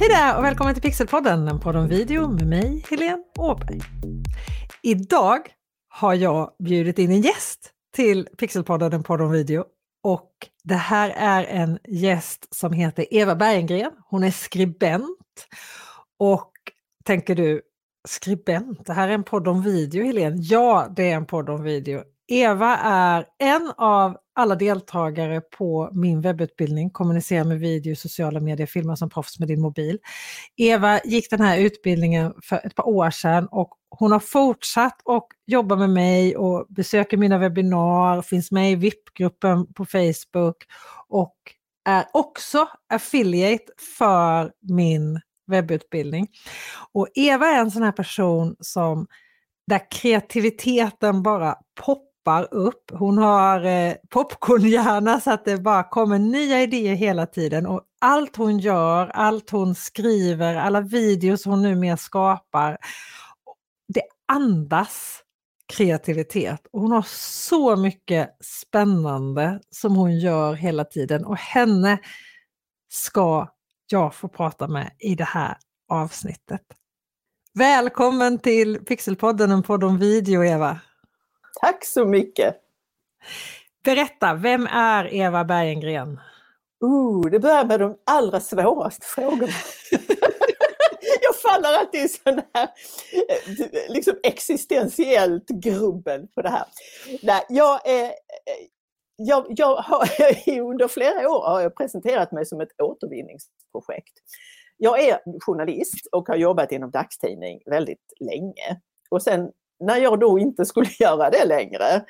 Hej där och välkommen till Pixelpodden, en podd om video med mig, Helene Åberg. Idag har jag bjudit in en gäst till Pixelpodden, en podd om video. Och det här är en gäst som heter Eva Berggren. Hon är skribent. Och tänker du, skribent, det här är en podd om video, Helene? Ja, det är en podd om video. Eva är en av alla deltagare på min webbutbildning Kommunicera med video, sociala medier, filma som proffs med din mobil. Eva gick den här utbildningen för ett par år sedan och hon har fortsatt och jobba med mig och besöker mina webbinar, finns med i VIP-gruppen på Facebook och är också affiliate för min webbutbildning. Och Eva är en sån här person som där kreativiteten bara poppar poppar upp. Hon har eh, popcornhjärna så att det bara kommer nya idéer hela tiden och allt hon gör, allt hon skriver, alla videos hon numera skapar, det andas kreativitet. Och hon har så mycket spännande som hon gör hela tiden och henne ska jag få prata med i det här avsnittet. Välkommen till Pixelpodden, en podd om video, Eva. Tack så mycket! Berätta, vem är Eva Bergengren? Uh, det börjar med de allra svåraste frågorna. jag faller alltid i sån här eh, liksom existentiellt grubbel på det här. Nej, jag är, jag, jag har, under flera år har jag presenterat mig som ett återvinningsprojekt. Jag är journalist och har jobbat inom dagstidning väldigt länge. Och sen när jag då inte skulle göra det längre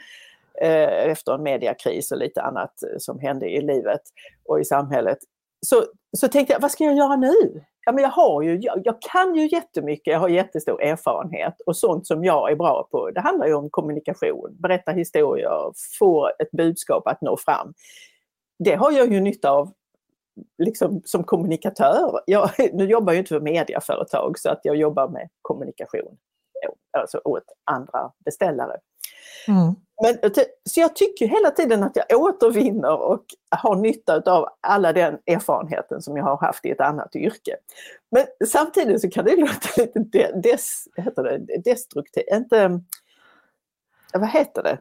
eh, efter en mediakris och lite annat eh, som hände i livet och i samhället. Så, så tänkte jag, vad ska jag göra nu? Ja, men jag, har ju, jag, jag, kan ju jättemycket, jag har jättestor erfarenhet och sånt som jag är bra på. Det handlar ju om kommunikation, berätta historier, få ett budskap att nå fram. Det har jag ju nytta av liksom, som kommunikatör. Jag, nu jobbar jag inte för mediaföretag så att jag jobbar med kommunikation alltså åt andra beställare. Mm. Men, så jag tycker hela tiden att jag återvinner och har nytta av alla den erfarenheten som jag har haft i ett annat yrke. Men samtidigt så kan det låta lite des, heter det, destruktivt, inte, vad heter det?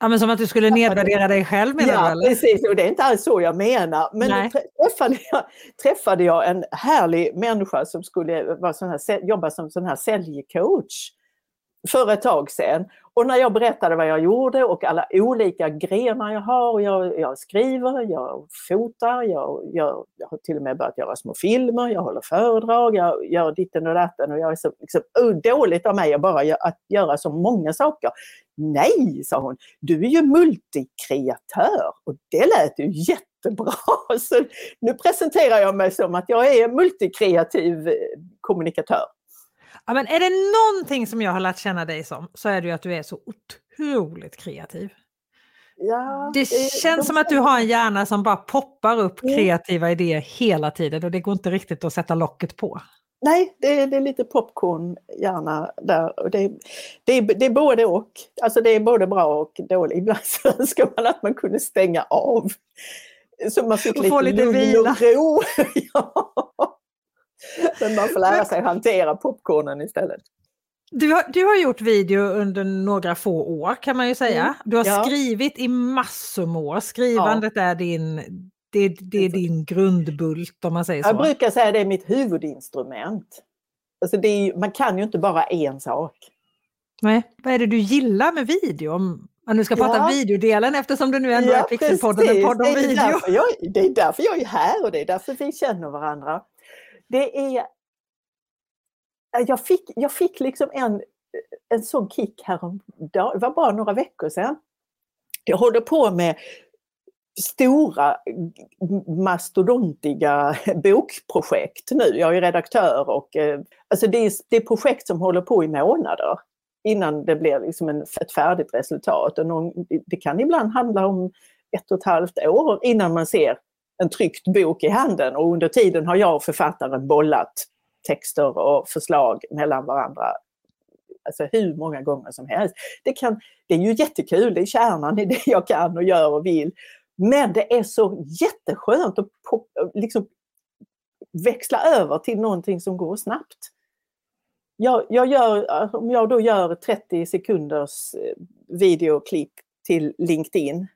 Ja, men som att du skulle nedvärdera dig själv menar ja, du? Ja, precis. Och det är inte alls så jag menar. Men träffade jag, träffade jag en härlig människa som skulle vara sån här, jobba som sån här säljcoach för ett tag sedan. Och när jag berättade vad jag gjorde och alla olika grenar jag har, jag, jag skriver, jag fotar, jag, jag, jag, har till och med börjat göra små filmer, jag håller föredrag, jag gör ditten och datten och jag är så liksom, dåligt av mig att bara att göra så många saker. Nej, sa hon, du är ju multikreatör och det lät ju jättebra. Så nu presenterar jag mig som att jag är multikreativ eh, kommunikatör. Ja, men är det någonting som jag har lärt känna dig som så är det ju att du är så otroligt kreativ. Ja, det, det känns de... som att du har en hjärna som bara poppar upp mm. kreativa idéer hela tiden och det går inte riktigt att sätta locket på. Nej, det är, det är lite popcorn gärna där. Det, det, det är både och. Alltså det är både bra och dåligt. Ibland så önskar man att man kunde stänga av. Så man fick lite, lite lugn och ro. ja. Men man får lära sig hantera popcornen istället. Du har, du har gjort video under några få år kan man ju säga. Mm. Du har ja. skrivit i massor år. Skrivandet ja. är din, det, det, är din grundbult om man säger så. Jag brukar säga att det är mitt huvudinstrument. Alltså är, man kan ju inte bara en sak. Nej. Vad är det du gillar med video? Om man nu ska ja. prata videodelen eftersom du nu ändå ja, är Pixelpodden, en podd om video. Jag, det är därför jag är här och det är därför vi känner varandra. Det är... Jag fick, jag fick liksom en, en sån kick härom, det var bara några veckor sedan. Jag håller på med stora mastodontiga bokprojekt nu. Jag är redaktör och eh, alltså det, är, det är projekt som håller på i månader innan det blir liksom en, ett färdigt resultat. Och någon, det kan ibland handla om ett och ett halvt år innan man ser en tryckt bok i handen och under tiden har jag och författaren bollat texter och förslag mellan varandra alltså hur många gånger som helst. Det, kan, det är ju jättekul, det är kärnan i det jag kan och gör och vill. Men det är så jätteskönt att liksom växla över till någonting som går snabbt. Jag, jag gör, om jag då gör 30 sekunders eh, videoklipp till LinkedIn,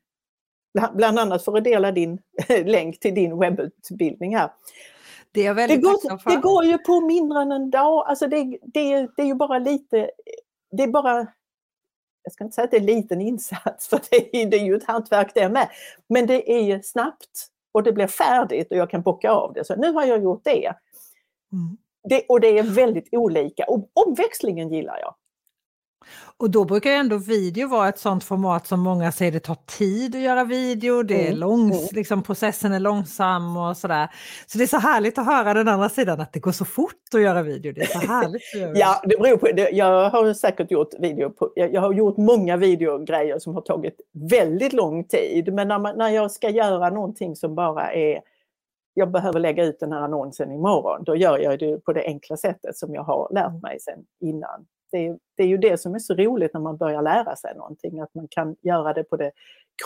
bland annat för att dela din länk till din webbutbildning här. Det, är det, går, det går ju på mindre än en dag. Alltså det, det, det är ju bara lite, det är bara jag ska inte säga att det är en liten insats, för det är, det är ju ett hantverk det med. Men det är snabbt och det blir färdigt och jag kan bocka av det. Så nu har jag gjort det. Mm. det och det är väldigt olika. Och omväxlingen gillar jag. Och då brukar ändå video vara ett sånt format som många säger det tar tid att göra video, det är mm. långs, mm. liksom, processen är långsam och sådär. Så det är så härligt att höra den andra sidan, att det går så fort att göra video. Det är så härligt Ja, det beror på. Det. Jag har säkert gjort video på, jag, jag har gjort många videogrejer som har tagit väldigt lång tid. Men när, man, när jag ska göra någonting som bara är jag behöver lägga ut den här annonsen imorgon, då gör jag det på det enkla sättet som jag har lärt mig sedan innan det är, det är ju det som är så roligt när man börjar lära sig någonting, att man kan göra det på det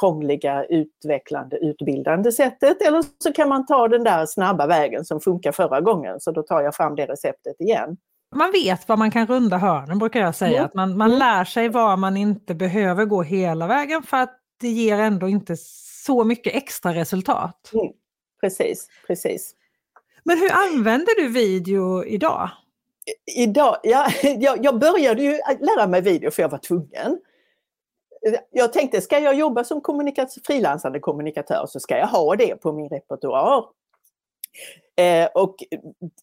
krångliga, utvecklande, utbildande sättet. Eller så kan man ta den där snabba vägen som funkar förra gången, så då tar jag fram det receptet igen. Man vet var man kan runda hörnen brukar jag säga, mm. att man, man mm. lär sig var man inte behöver gå hela vägen för att det ger ändå inte så mycket extra resultat. Mm. Precis, precis. Men hur använder du video idag? Idag, ja, jag, jag började ju lära mig video för jag var tvungen. Jag tänkte, ska jag jobba som kommunika frilansande kommunikatör så ska jag ha det på min repertoar. Eh, och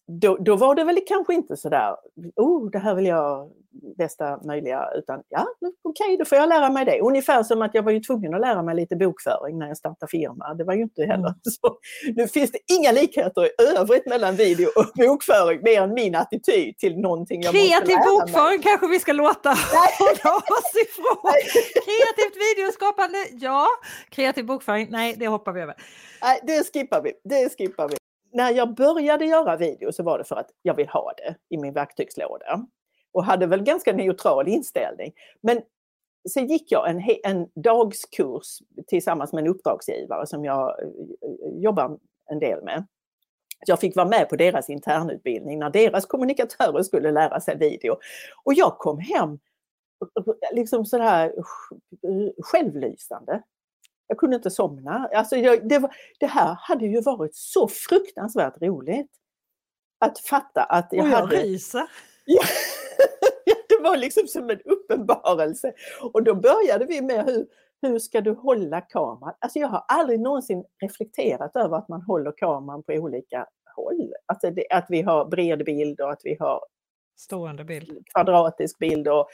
då, då, var det väl kanske inte sådär, oh det här vill jag bästa möjliga, utan ja okej okay, då får jag lära mig det. Ungefär som att jag var ju tvungen att lära mig lite bokföring när jag startade firma. Det var ju inte heller mm. så. Nu finns det inga likheter i övrigt mellan video och bokföring mer än min attityd till någonting jag Kreativ måste lära bokföring mig. kanske vi ska låta hålla oss ifrån. Kreativt videoskapande, ja. Kreativ bokföring, nej det hoppar vi över. Nej, det skippar vi. Det skippar vi när jag började göra video så var det för att jag vill ha det i min verktygslåda. Och hade väl ganska neutral inställning. Men sen gick jag en, en dagskurs tillsammans med en uppdragsgivare som jag eh, jobbar en del med. Jag fick vara med på deras internutbildning när deras kommunikatörer skulle lära sig video. Och jag kom hem eh, eh, liksom sådär självlysande. Jag kunde inte somna. Alltså jag, det, var, det, här hade ju varit så fruktansvärt roligt. Att fatta att jag, och jag hade... ryser! Ja, det var liksom som en uppenbarelse. Och då började vi med hur, hur ska du hålla kameran? Alltså jag har aldrig någonsin reflekterat över att man håller kameran på olika håll. Alltså det, att vi har bred bild och att vi har Stående bild. kvadratisk bild och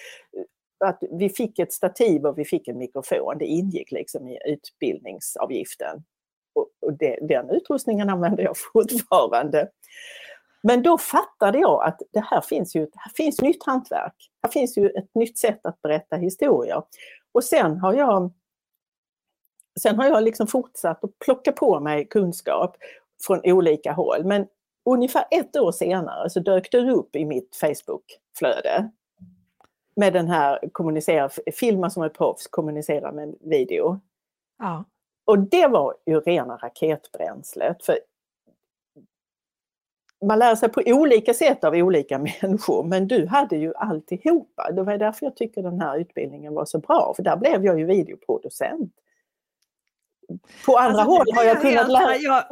att vi fick ett stativ och vi fick en mikrofon. Det ingick liksom i utbildningsavgiften. Och, och det, den utrustningen använder jag fortfarande. Men då fattade jag att det här finns ju här finns nytt hantverk. Här finns ju ett nytt sätt att berätta historier. Och sen har jag Sen har jag liksom fortsatt att plocka på mig kunskap från olika håll. Men ungefär ett år senare så dök det upp i mitt Facebookflöde med den här kommunicera, filma som ett proffs, kommunicera med video. Ja. Och det var ju rena raketbränslet. För man lär sig på olika sätt av olika människor men du hade ju alltihopa. Det var därför jag tycker den här utbildningen var så bra för där blev jag ju videoproducent. På andra alltså, håll har jag kunnat lära jag,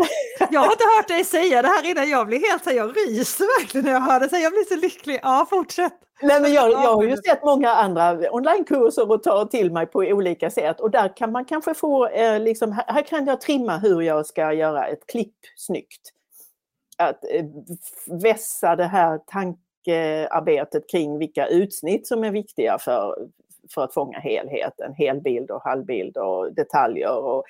jag har inte hört dig säga det här innan, jag blir helt så jag ryser verkligen när jag hör det, så jag blir så lycklig. Ja, fortsätt! Nej, men jag, jag har ju sett många andra onlinekurser och tar till mig på olika sätt och där kan man kanske få, eh, liksom, här kan jag trimma hur jag ska göra ett klipp snyggt. Att eh, vässa det här tankearbetet kring vilka utsnitt som är viktiga för, för att fånga helheten, helbild och halvbild och detaljer. Och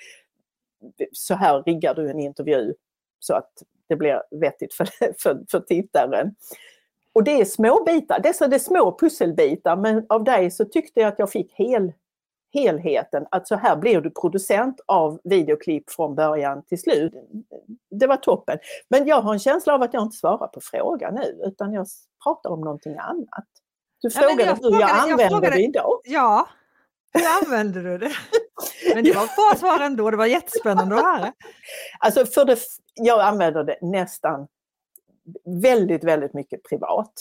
så här riggar du en intervju så att det blir vettigt för, för, för tittaren. Och det är små bitar, dessa är små pusselbitar men av dig så tyckte jag att jag fick hel, helheten, att så här blir du producent av videoklipp från början till slut. Det var toppen. Men jag har en känsla av att jag inte svarar på frågan nu utan jag pratar om någonting annat. Du frågade ja, hur jag, jag använder jag frågade, det idag. Ja, hur använder du det? Men det var bra svar ändå, det var jättespännande att höra. Alltså för det, jag använder det nästan väldigt, väldigt mycket privat.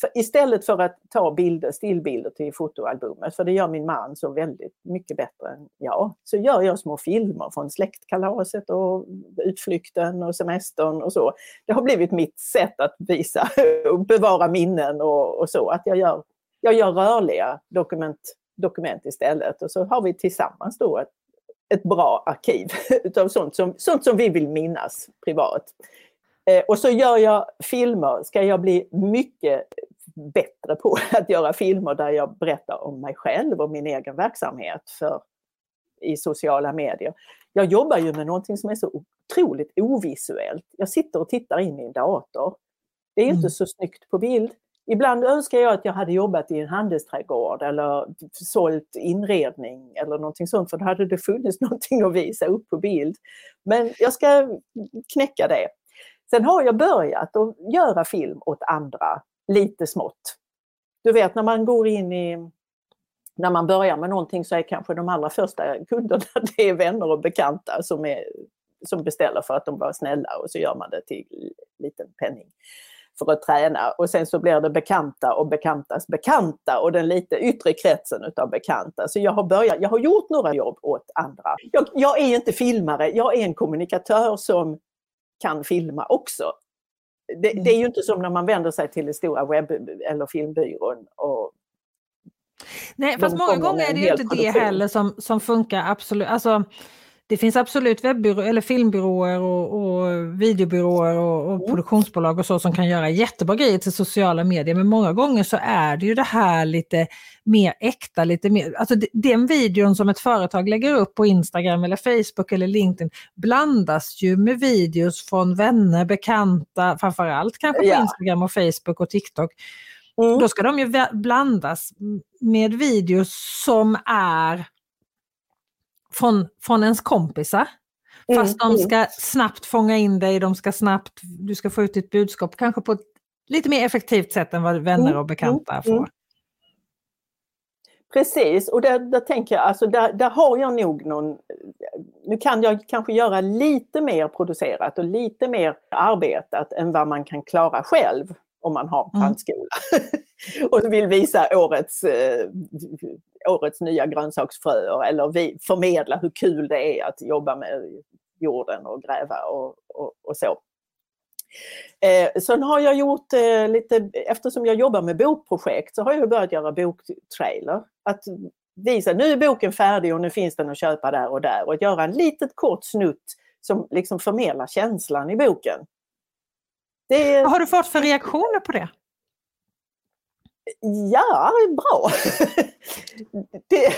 För istället för att ta bilder, stillbilder till fotoalbumet, för det gör min man så väldigt mycket bättre än jag, så gör jag små filmer från släktkalaset och utflykten och semestern och så. Det har blivit mitt sätt att visa och bevara minnen och, och så, att jag gör, jag gör rörliga dokument, dokument istället och så har vi tillsammans då ett, ett bra arkiv utav sånt som, sånt som vi vill minnas privat. Eh, och så gör jag filmer, ska jag bli mycket bättre på att göra filmer där jag berättar om mig själv och min egen verksamhet för, i sociala medier. Jag jobbar ju med någonting som är så otroligt ovisuellt. Jag sitter och tittar in i en dator. Det är inte mm. så snyggt på bild. Ibland önskar jag att jag hade jobbat i en handelsträdgård eller sålt inredning eller någonting sånt för då hade det funnits någonting att visa upp på bild. Men jag ska knäcka det. Sen har jag börjat att göra film åt andra lite smått. Du vet när man går in i när man börjar med någonting så är kanske de allra första kunderna det är vänner och bekanta som, är, som beställer för att de var snälla och så gör man det till liten penning för att träna. Och sen så blir det bekanta och bekantas bekanta och den lite yttre kretsen utav bekanta. Så jag har, börjat, jag har gjort några jobb åt andra. Jag, jag är inte filmare, jag är en kommunikatör som kan filma också. Det, det, är ju inte som när man vänder sig till den stora webb eller filmbyrån. Och Nej, fast många gånger är det ju inte det heller som, som funkar absolut. Alltså, det finns absolut webbyrå, eller filmbyråer och, och videobyråer och, och mm. produktionsbolag och så som kan göra jättebra grejer till sociala medier. Men många gånger så är det ju det här lite mer äkta, lite mer, alltså den videon som ett företag lägger upp på Instagram eller Facebook eller LinkedIn blandas ju med videos från vänner, bekanta, framförallt kanske på ja. Instagram och Facebook och TikTok. Mm. Då ska de ju blandas med videos som är från, från ens kompisar. Fast mm, de ska mm. snabbt fånga in dig, de ska snabbt, du ska få ut ditt budskap kanske på ett lite mer effektivt sätt än vad vänner mm, och bekanta mm, får. Precis, och där, där tänker jag, alltså där, där har jag nog någon... Nu kan jag kanske göra lite mer producerat och lite mer arbetat än vad man kan klara själv om man har plantskola. Mm. och vill visa årets, eh, årets nya grönsaksfröer eller vi förmedla hur kul det är att jobba med jorden och gräva och, och, och så. Eh, sen har jag gjort eh, lite, eftersom jag jobbar med bokprojekt så har jag börjat göra boktrailer. Att visa, nu är boken färdig och nu finns den att köpa där och där och att göra en litet kort snutt som liksom förmedlar känslan i boken. Det... Vad har du fått för reaktioner på det? Ja, bra. det,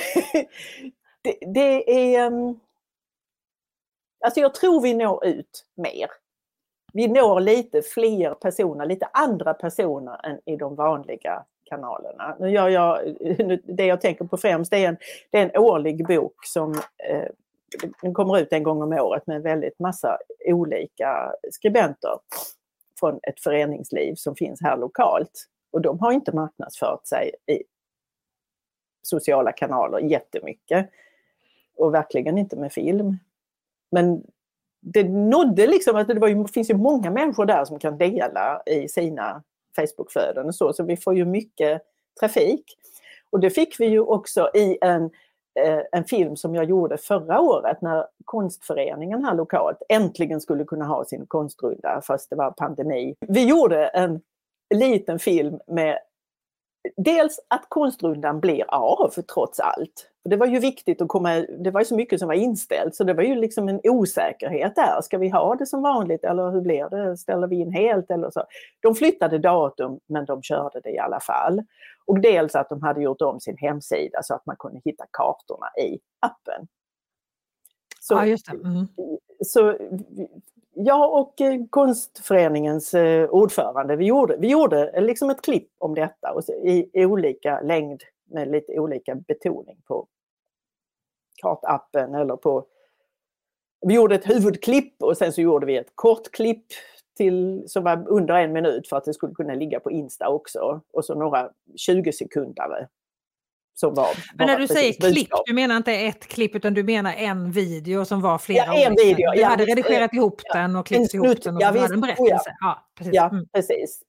det, det, är... Ehm, alltså jag tror vi når ut mer. Vi når lite fler personer, lite andra personer än i de vanliga kanalerna. Nu gör jag, det jag tänker på främst det är en, det är en årlig bok som eh, den kommer ut en gång om året med väldigt massa olika skribenter från ett föreningsliv som finns här lokalt. Och de har inte marknadsfört sig i sociala kanaler jättemycket. Och verkligen inte med film. Men det nådde liksom att det var ju, finns ju många människor där som kan dela i sina Facebookflöden och så, så vi får ju mycket trafik. Och det fick vi ju också i en Eh, en film som jag gjorde förra året när konstföreningen här lokalt äntligen skulle kunna ha sin konstrunda fast det var pandemi. Vi gjorde en liten film med dels att konstrundan blir av trots allt. Det var ju viktigt att komma, det var ju så mycket som var inställt så det var ju liksom en osäkerhet där. Ska vi ha det som vanligt eller hur blir det? Ställer vi in helt eller så? De flyttade datum men de körde det i alla fall. Och dels att de hade gjort om sin hemsida så att man kunde hitta kartorna i appen. Så, ja, just det. Mm. så jag och eh, konstföreningens eh, ordförande, vi gjorde, vi gjorde eh, liksom ett klipp om detta och i, i olika längd med lite olika betoning på kartappen eller på... Vi gjorde ett huvudklipp och sen så gjorde vi ett kortklipp till, som var under en minut för att det skulle kunna ligga på Insta också. Och så några 20 sekundare som var... Men när du säger klipp, budskap. du menar inte ett klipp utan du menar en video som var flera Ja, en video, Du ja, hade visst, redigerat ihop ja. den och klippt ihop den och ja, visst, det en ja. berättelse. Ja, precis. Ja, Mm. precis.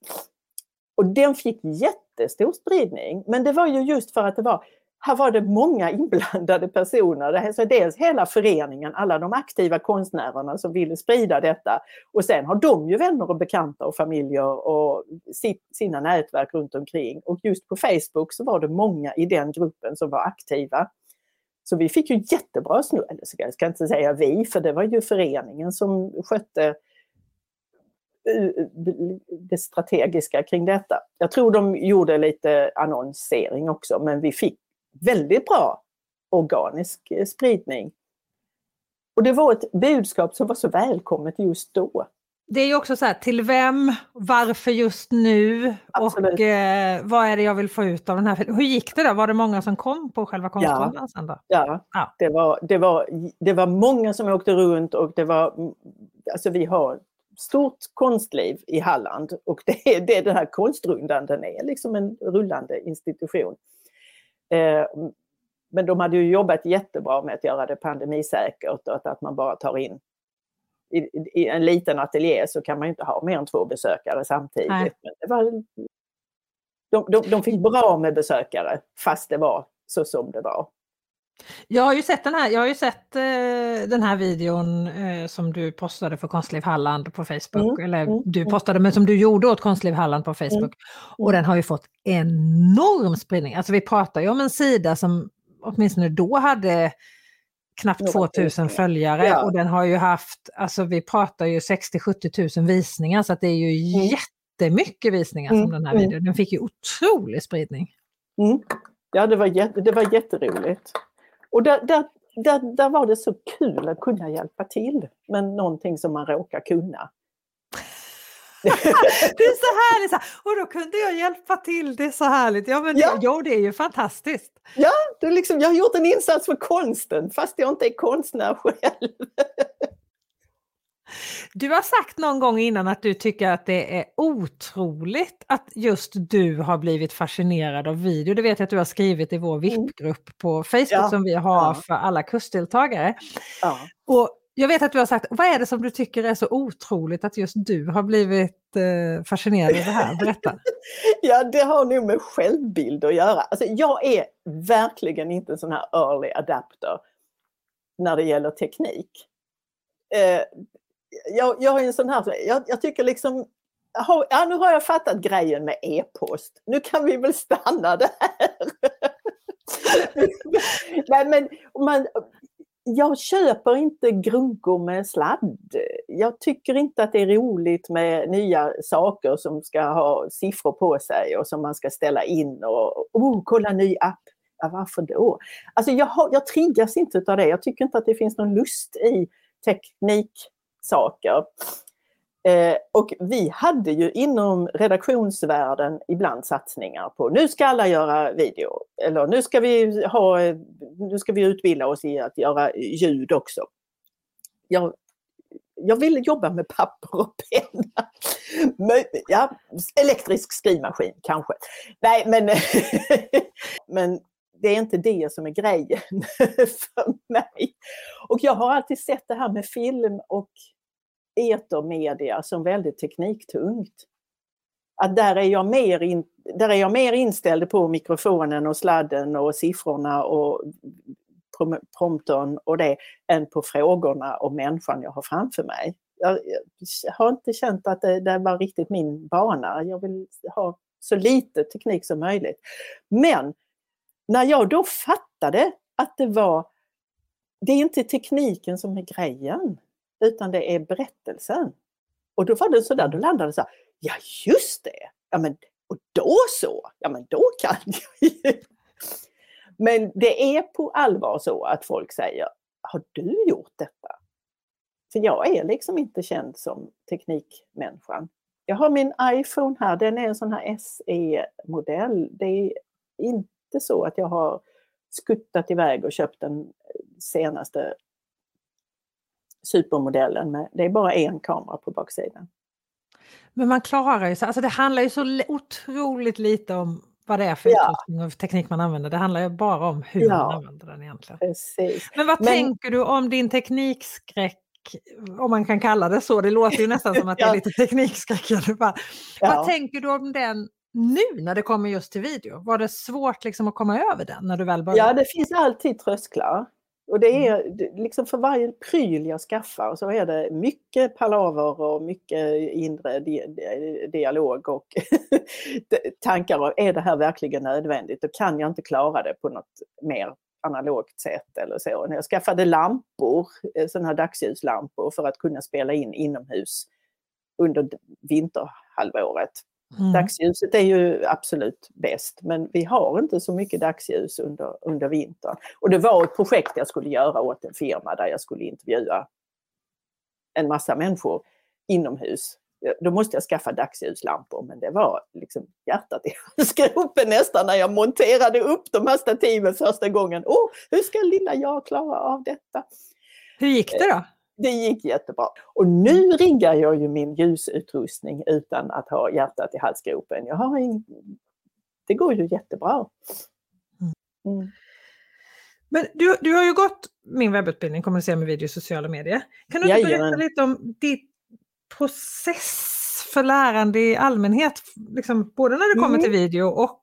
Och den fick jättestor spridning. Men det var ju just för att det var, här var det många inblandade personer. Alltså dels hela föreningen, alla de aktiva konstnärerna som ville sprida detta. Och sen har de ju vänner och bekanta och familjer och sina nätverk runt omkring. Och just på Facebook så var det många i den gruppen som var aktiva. Så vi fick ju jättebra snurr, eller ska jag ska inte säga vi, för det var ju föreningen som skötte eh, det strategiska kring detta. Jag tror de gjorde lite annonsering också men vi fick väldigt bra organisk eh, spridning. Och det var ett budskap som var så välkommet just då. Det är ju också så här, till vem, varför just nu Absolut. och eh, vad är det jag vill få ut av den här? Hur gick det då? Var det många som kom på själva sen då? Ja, Ja. Det, var, det, var, det var många som åkte runt och det var, alltså vi har stort konstliv i Halland och det är det den här konstrundan, den är liksom en rullande institution. Eh, men de hade ju jobbat jättebra med att göra det pandemisäkert och att, man bara tar in i, en liten ateljé så kan man inte ha mer än två besökare samtidigt. Nej. Men det var, de, de, de fick bra med besökare fast det var så som det var. Jag har ju sett den här, jag har ju sett eh, den här videon eh, som du postade för Konstliv Halland på Facebook, Mm, eller mm, du mm. postade men som du gjorde åt Konstliv Halland på Facebook. Och den har ju fått enorm spridning. Alltså vi pratar ju om en sida som åtminstone då hade knappt Några 2000 tusen, följare ja. och den har ju haft, alltså vi pratar ju 60-70 000 visningar så att det är ju Mm. jättemycket visningar som Mm, den här mm. videon. Den fick ju otrolig spridning. Mm. Ja, det var, jätte, det var jätteroligt. Och där, där, där, där var det så kul att kunna hjälpa till med någonting som man råkar kunna. Det är så härligt! Så här, och då kunde jag hjälpa till, det är så härligt. Ja, men Ja. Det, jo, det är ju fantastiskt. Det är liksom, jag har gjort en insats för konsten fast jag inte är konstnär själv. Du har sagt någon gång innan att du tycker att det är otroligt att just du har blivit fascinerad av video. Det vet jag att du har skrivit i vår VIP-grupp på Facebook Mm. Ja, som vi har ja. för alla kursdeltagare. Ja. Och jag vet att du har sagt, vad är det som du tycker är så otroligt att just du har blivit eh, fascinerad av det här? Berätta. ja, det har nog med självbild att göra. Alltså, jag är verkligen inte en sån här early adapter när det gäller teknik. Jag, jag har en sån här, jag, jag tycker liksom, ja, nu har jag fattat grejen med e-post. Nu kan vi väl stanna där. Nej, men man, jag köper inte grunkor med sladd. Jag tycker inte att det är roligt med nya saker som ska ha siffror på sig och som man ska ställa in och oh, kolla ny app. Ja, varför då? Alltså jag, har, jag triggas inte av det. Jag tycker inte att det finns någon lust i teknik saker. Eh, och vi hade ju inom redaktionsvärlden ibland satsningar på nu ska alla göra video eller nu ska vi, ha, nu ska vi utbilda oss i att göra ljud också. Jag, jag ville jobba med papper och penna. Ja, elektrisk skrivmaskin kanske. Nej men, men det är inte det som är grejen för mig. Och jag har alltid sett det här med film och etermedia som väldigt tekniktungt. Att där är, jag mer in, där är jag mer inställd på mikrofonen och sladden och siffrorna och prom- promptern och det än på frågorna och människan jag har framför mig. Jag, jag har inte känt att det, det var riktigt min bana. Jag vill ha så lite teknik som möjligt. Men när jag då fattade att det var, det är inte tekniken som är grejen, utan det är berättelsen. Och då var det sådär, då landade det så här, ja just det, ja men och då så, ja men då kan jag ju. Men det är på allvar så att folk säger, har du gjort detta? För jag är liksom inte känd som teknikmänniskan. Jag har min iPhone här, den är en sån här SE-modell. Det är inte så att jag har skuttat iväg och köpt den senaste supermodellen. Med, det är bara en kamera på baksidan. Men man klarar ju sig, alltså det handlar ju så li- otroligt lite om vad det är för Ja. utrustning och teknik man använder. Det handlar ju bara om hur Ja. man använder den egentligen. Precis. Men vad Men- tänker du om din teknikskräck? Om man kan kalla det så. Det låter ju nästan som att det är lite teknikskräck. Ja. Vad tänker du om den nu när det kommer just till video? Var det svårt liksom att komma över den när du väl började? Ja, det finns alltid trösklar. Och det Mm. är liksom för varje pryl jag skaffar så är det mycket palaver och mycket inre di di dialog och tankar. om, Är det här verkligen nödvändigt? Och kan jag inte klara det på något mer analogt sätt eller så. När jag skaffade lampor, eh, sådana här dagsljuslampor för att kunna spela in inomhus under vinterhalvåret. Mm. Dagsljuset är ju absolut bäst men vi har inte så mycket dagsljus under, under vintern. Och det var ett projekt jag skulle göra åt en firma där jag skulle intervjua en massa människor inomhus. Då måste jag skaffa dagsljuslampor men det var liksom hjärtat i halsgropen nästan när jag monterade upp de här stativen första gången. Åh, hur ska lilla jag klara av detta? Hur gick det då? Det gick jättebra. Och nu riggar jag ju min ljusutrustning utan att ha hjärtat i halsgropen. Jag har ing... Det går ju jättebra. Mm. Men du, du har ju gått min webbutbildning, kommunicera med video och sociala medier. Kan du inte berätta lite om ditt process för lärande i allmänhet? Liksom, både när det kommer Mm. till video och,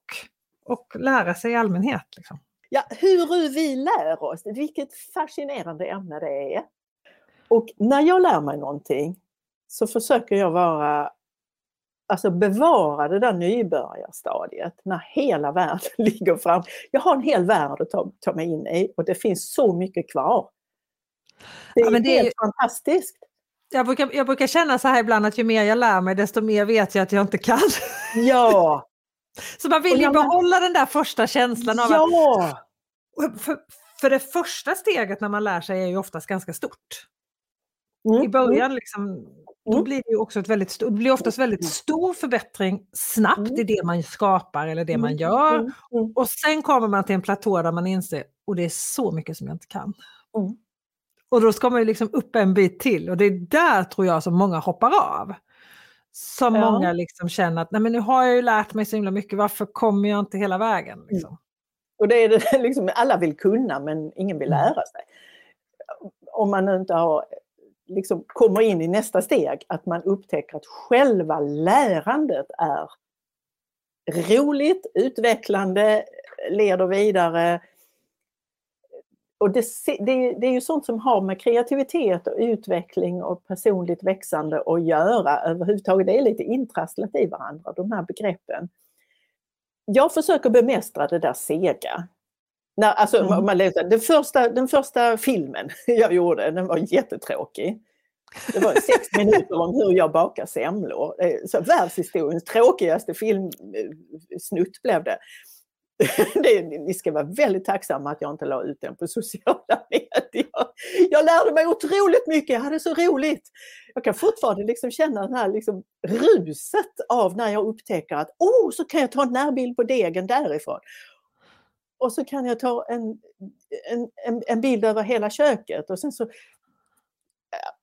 och lära sig i allmänhet. Liksom. Ja, hur vi lär oss, vilket fascinerande ämne det är. Och när jag lär mig någonting så försöker jag vara, alltså bevara det där nybörjarstadiet när hela världen ligger fram. Jag har en hel värld att ta, ta mig in i och det finns så mycket kvar. Det är, Ja, det är helt ju- fantastiskt. Jag, brukar, jag brukar känna så här ibland att ju mer jag lär mig desto mer vet jag att jag inte kan. Ja, Så man vill ju behålla den där första känslan av att ja, Och För, för det första steget när man lär sig är ju oftast ganska stort. Mm, I början liksom, då Mm. blir det ju också ett väldigt, det blir oftast väldigt stor förbättring snabbt Mm. i det man skapar eller det man Mm, gör. mm, mm. Och sen kommer man till en platå där man inser, och det är så mycket som jag inte kan. Mm. Och då ska man ju liksom upp en bit till och det är där tror jag som många hoppar av. Som Ja. många liksom känner att Nej, men nu har jag ju lärt mig så himla mycket, varför kommer jag inte hela vägen? Liksom? Och det är det liksom, alla vill kunna men ingen vill Mm. lära sig. Om man inte har, liksom, kommer in i nästa steg, att man upptäcker att själva lärandet är roligt, utvecklande, leder vidare. Och det, det, det är ju sånt som har med kreativitet och utveckling och personligt växande att göra överhuvudtaget. Det är lite intrasslat i varandra, de här begreppen jag försöker bemästra det där sega. När, alltså, Mm. man läser, den, första, den första filmen jag gjorde, den var jättetråkig. Det var sex minuter om hur jag bakar semlor. Eh, Så världshistoriens tråkigaste filmsnutt blev det. det. Ni ska vara väldigt tacksamma att jag inte la ut den på sociala medier. Jag lärde mig otroligt mycket, jag hade så roligt. Jag kan fortfarande liksom känna den här liksom ruset av när jag upptäcker att oh, så kan jag ta en närbild på degen därifrån. Och så kan jag ta en, en, en, bild över hela köket och sen så...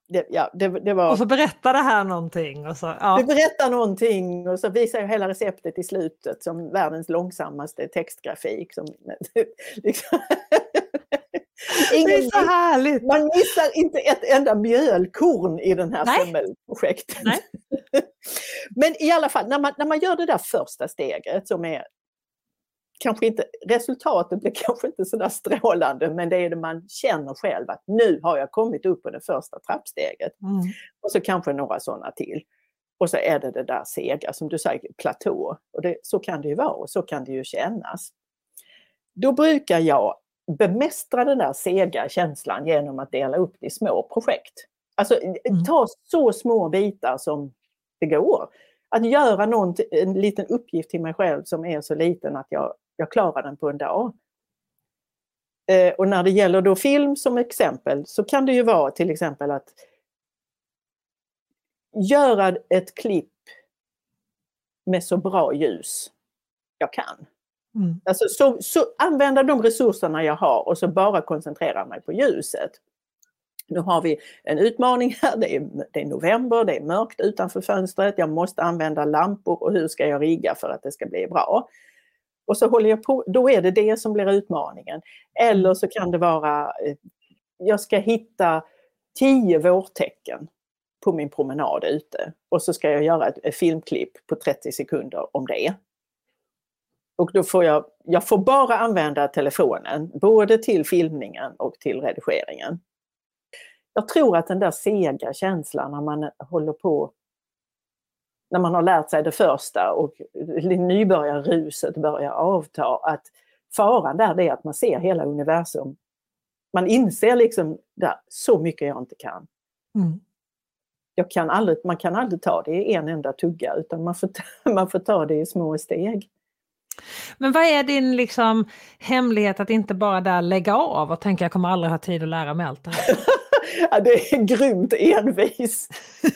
Det, ja, det, det var... Och så berättar det här någonting. Och så, Du ja. berättar någonting och så visar jag hela receptet i slutet som världens långsammaste textgrafik. Som, liksom. Det Ingen, är så härligt! man missar inte ett enda mjölkorn i den här semmelprojektet. Men i alla fall, när man, när man gör det där första steget som är kanske inte, resultatet blir kanske inte sådär strålande men det är det man känner själv att nu har jag kommit upp på det första trappsteget. Mm. Och så kanske några sådana till. Och så är det det där sega, som du säger, platå. Och det, så kan det ju vara och så kan det ju kännas. Då brukar jag bemästra den där sega känslan genom att dela upp det i små projekt. Alltså ta så små bitar som det går. Att göra något, en liten uppgift till mig själv som är så liten att jag, jag klarar den på en dag. Eh, och när det gäller då film som exempel så kan det ju vara till exempel att göra ett klipp med så bra ljus jag kan. Mm. Alltså så, så använda de resurserna jag har och så bara koncentrera mig på ljuset. Nu har vi en utmaning här, det är, det är november, det är mörkt utanför fönstret, jag måste använda lampor och hur ska jag rigga för att det ska bli bra? Och så håller jag på, då är det det som blir utmaningen. Eller så kan det vara, eh, jag ska hitta tio vårtecken på min promenad ute och så ska jag göra ett, ett filmklipp på 30 sekunder om det. Och då får jag, jag får bara använda telefonen, både till filmningen och till redigeringen. Jag tror att den där sega känslan när man håller på när man har lärt sig det första och nybörjarruset börjar avta, att faran där är att man ser hela universum. Man inser liksom där, så mycket jag inte kan. Mm. Jag kan aldrig, man kan aldrig ta det i en enda tugga utan man får, man får ta det i små steg. Men vad är din liksom hemlighet att inte bara där lägga av och tänka jag kommer aldrig ha tid att lära mig allt det här? ja, det är grymt envis.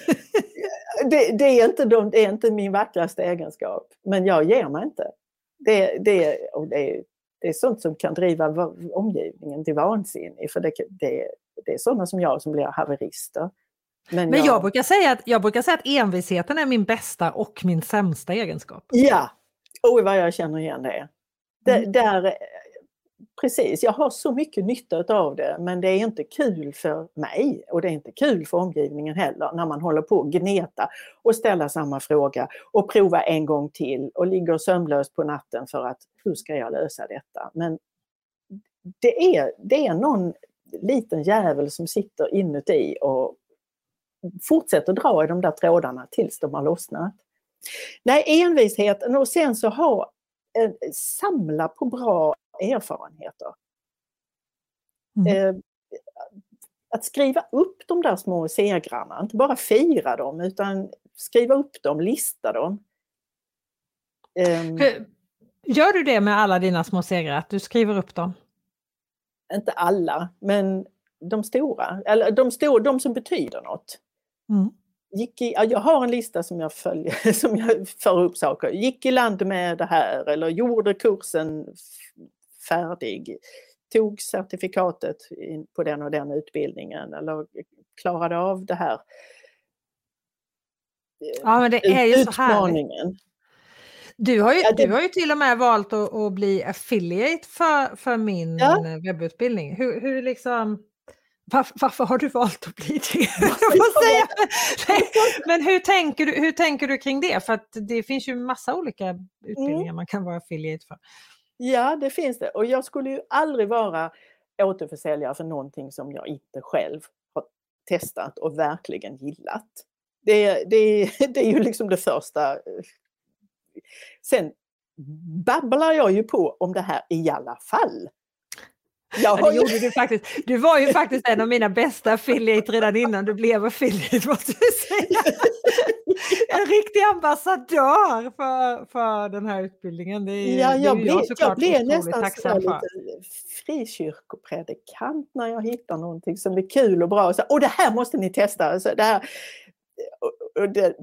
det, det, är inte de, det är inte min vackraste egenskap, men jag ger mig inte. Det, det, och det, det är sånt som kan driva omgivningen till vansinne, för det, det, det är sådana som jag som blir haverister. Men, men jag, jag, brukar säga att, jag brukar säga att envisheten är min bästa och min sämsta egenskap. Ja, oj vad jag känner igen det. det mm. där, precis, jag har så mycket nytta av det men det är inte kul för mig och det är inte kul för omgivningen heller när man håller på att gneta och ställa samma fråga och prova en gång till och ligger sömnlös på natten för att hur ska jag lösa detta? Men det är, det är någon liten jävel som sitter inuti och fortsätter dra i de där trådarna tills de har lossnat. Nej, envisheten och sen så ha, eh, samla på bra erfarenheter. Mm. Eh, att skriva upp de där små segrarna, inte bara fira dem utan skriva upp dem, lista dem. Um, Gör du det med alla dina små segrar, att du skriver upp dem? Inte alla, men de stora, eller de, stora, de som betyder något. Mm. Gick i, jag har en lista som jag följer, som jag för upp saker. Gick i land med det här eller gjorde kursen färdig. Tog certifikatet på den och den utbildningen eller klarade av det här. Ja men det är ju så härligt. Du har ju, ja, det... du har ju till och med valt att, att bli affiliate för, för min ja. webbutbildning. Hur, hur liksom, varför, varför, har du valt att bli det? Men hur tänker, du, hur tänker du kring det? För att det finns ju massa olika utbildningar mm. man kan vara affiliate för. Ja, det finns det. Och jag skulle ju aldrig vara återförsäljare för någonting som jag inte själv har testat och verkligen gillat. Det, det, det är ju liksom det första. Sen babblar jag ju på om det här i alla fall. Jag ja, det gjorde du faktiskt. Du var ju faktiskt en av mina bästa affiliate redan innan du blev affiliate måste jag säga. En riktig ambassadör för, för den här utbildningen. Det är, ja, jag, det jag blev nästan så lite frikyrkopredikant när jag hittar någonting som är kul och bra. Och, så, och det här måste ni testa! Så det här, och det,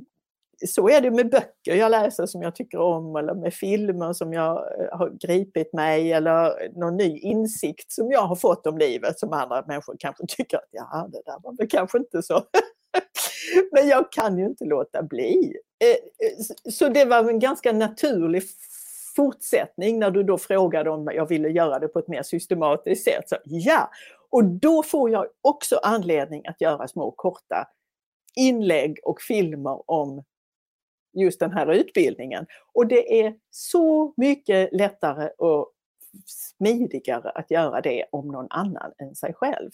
så är det med böcker jag läser som jag tycker om eller med filmer som jag eh, har gripit mig eller någon ny insikt som jag har fått om livet som andra människor kanske tycker att ja, det där var väl kanske inte så. Men jag kan ju inte låta bli. Eh, eh, så det var en ganska naturlig fortsättning när du då frågade om jag ville göra det på ett mer systematiskt sätt. Så, ja, och då får jag också anledning att göra små korta inlägg och filmer om just den här utbildningen. Och det är så mycket lättare och smidigare att göra det om någon annan än sig själv.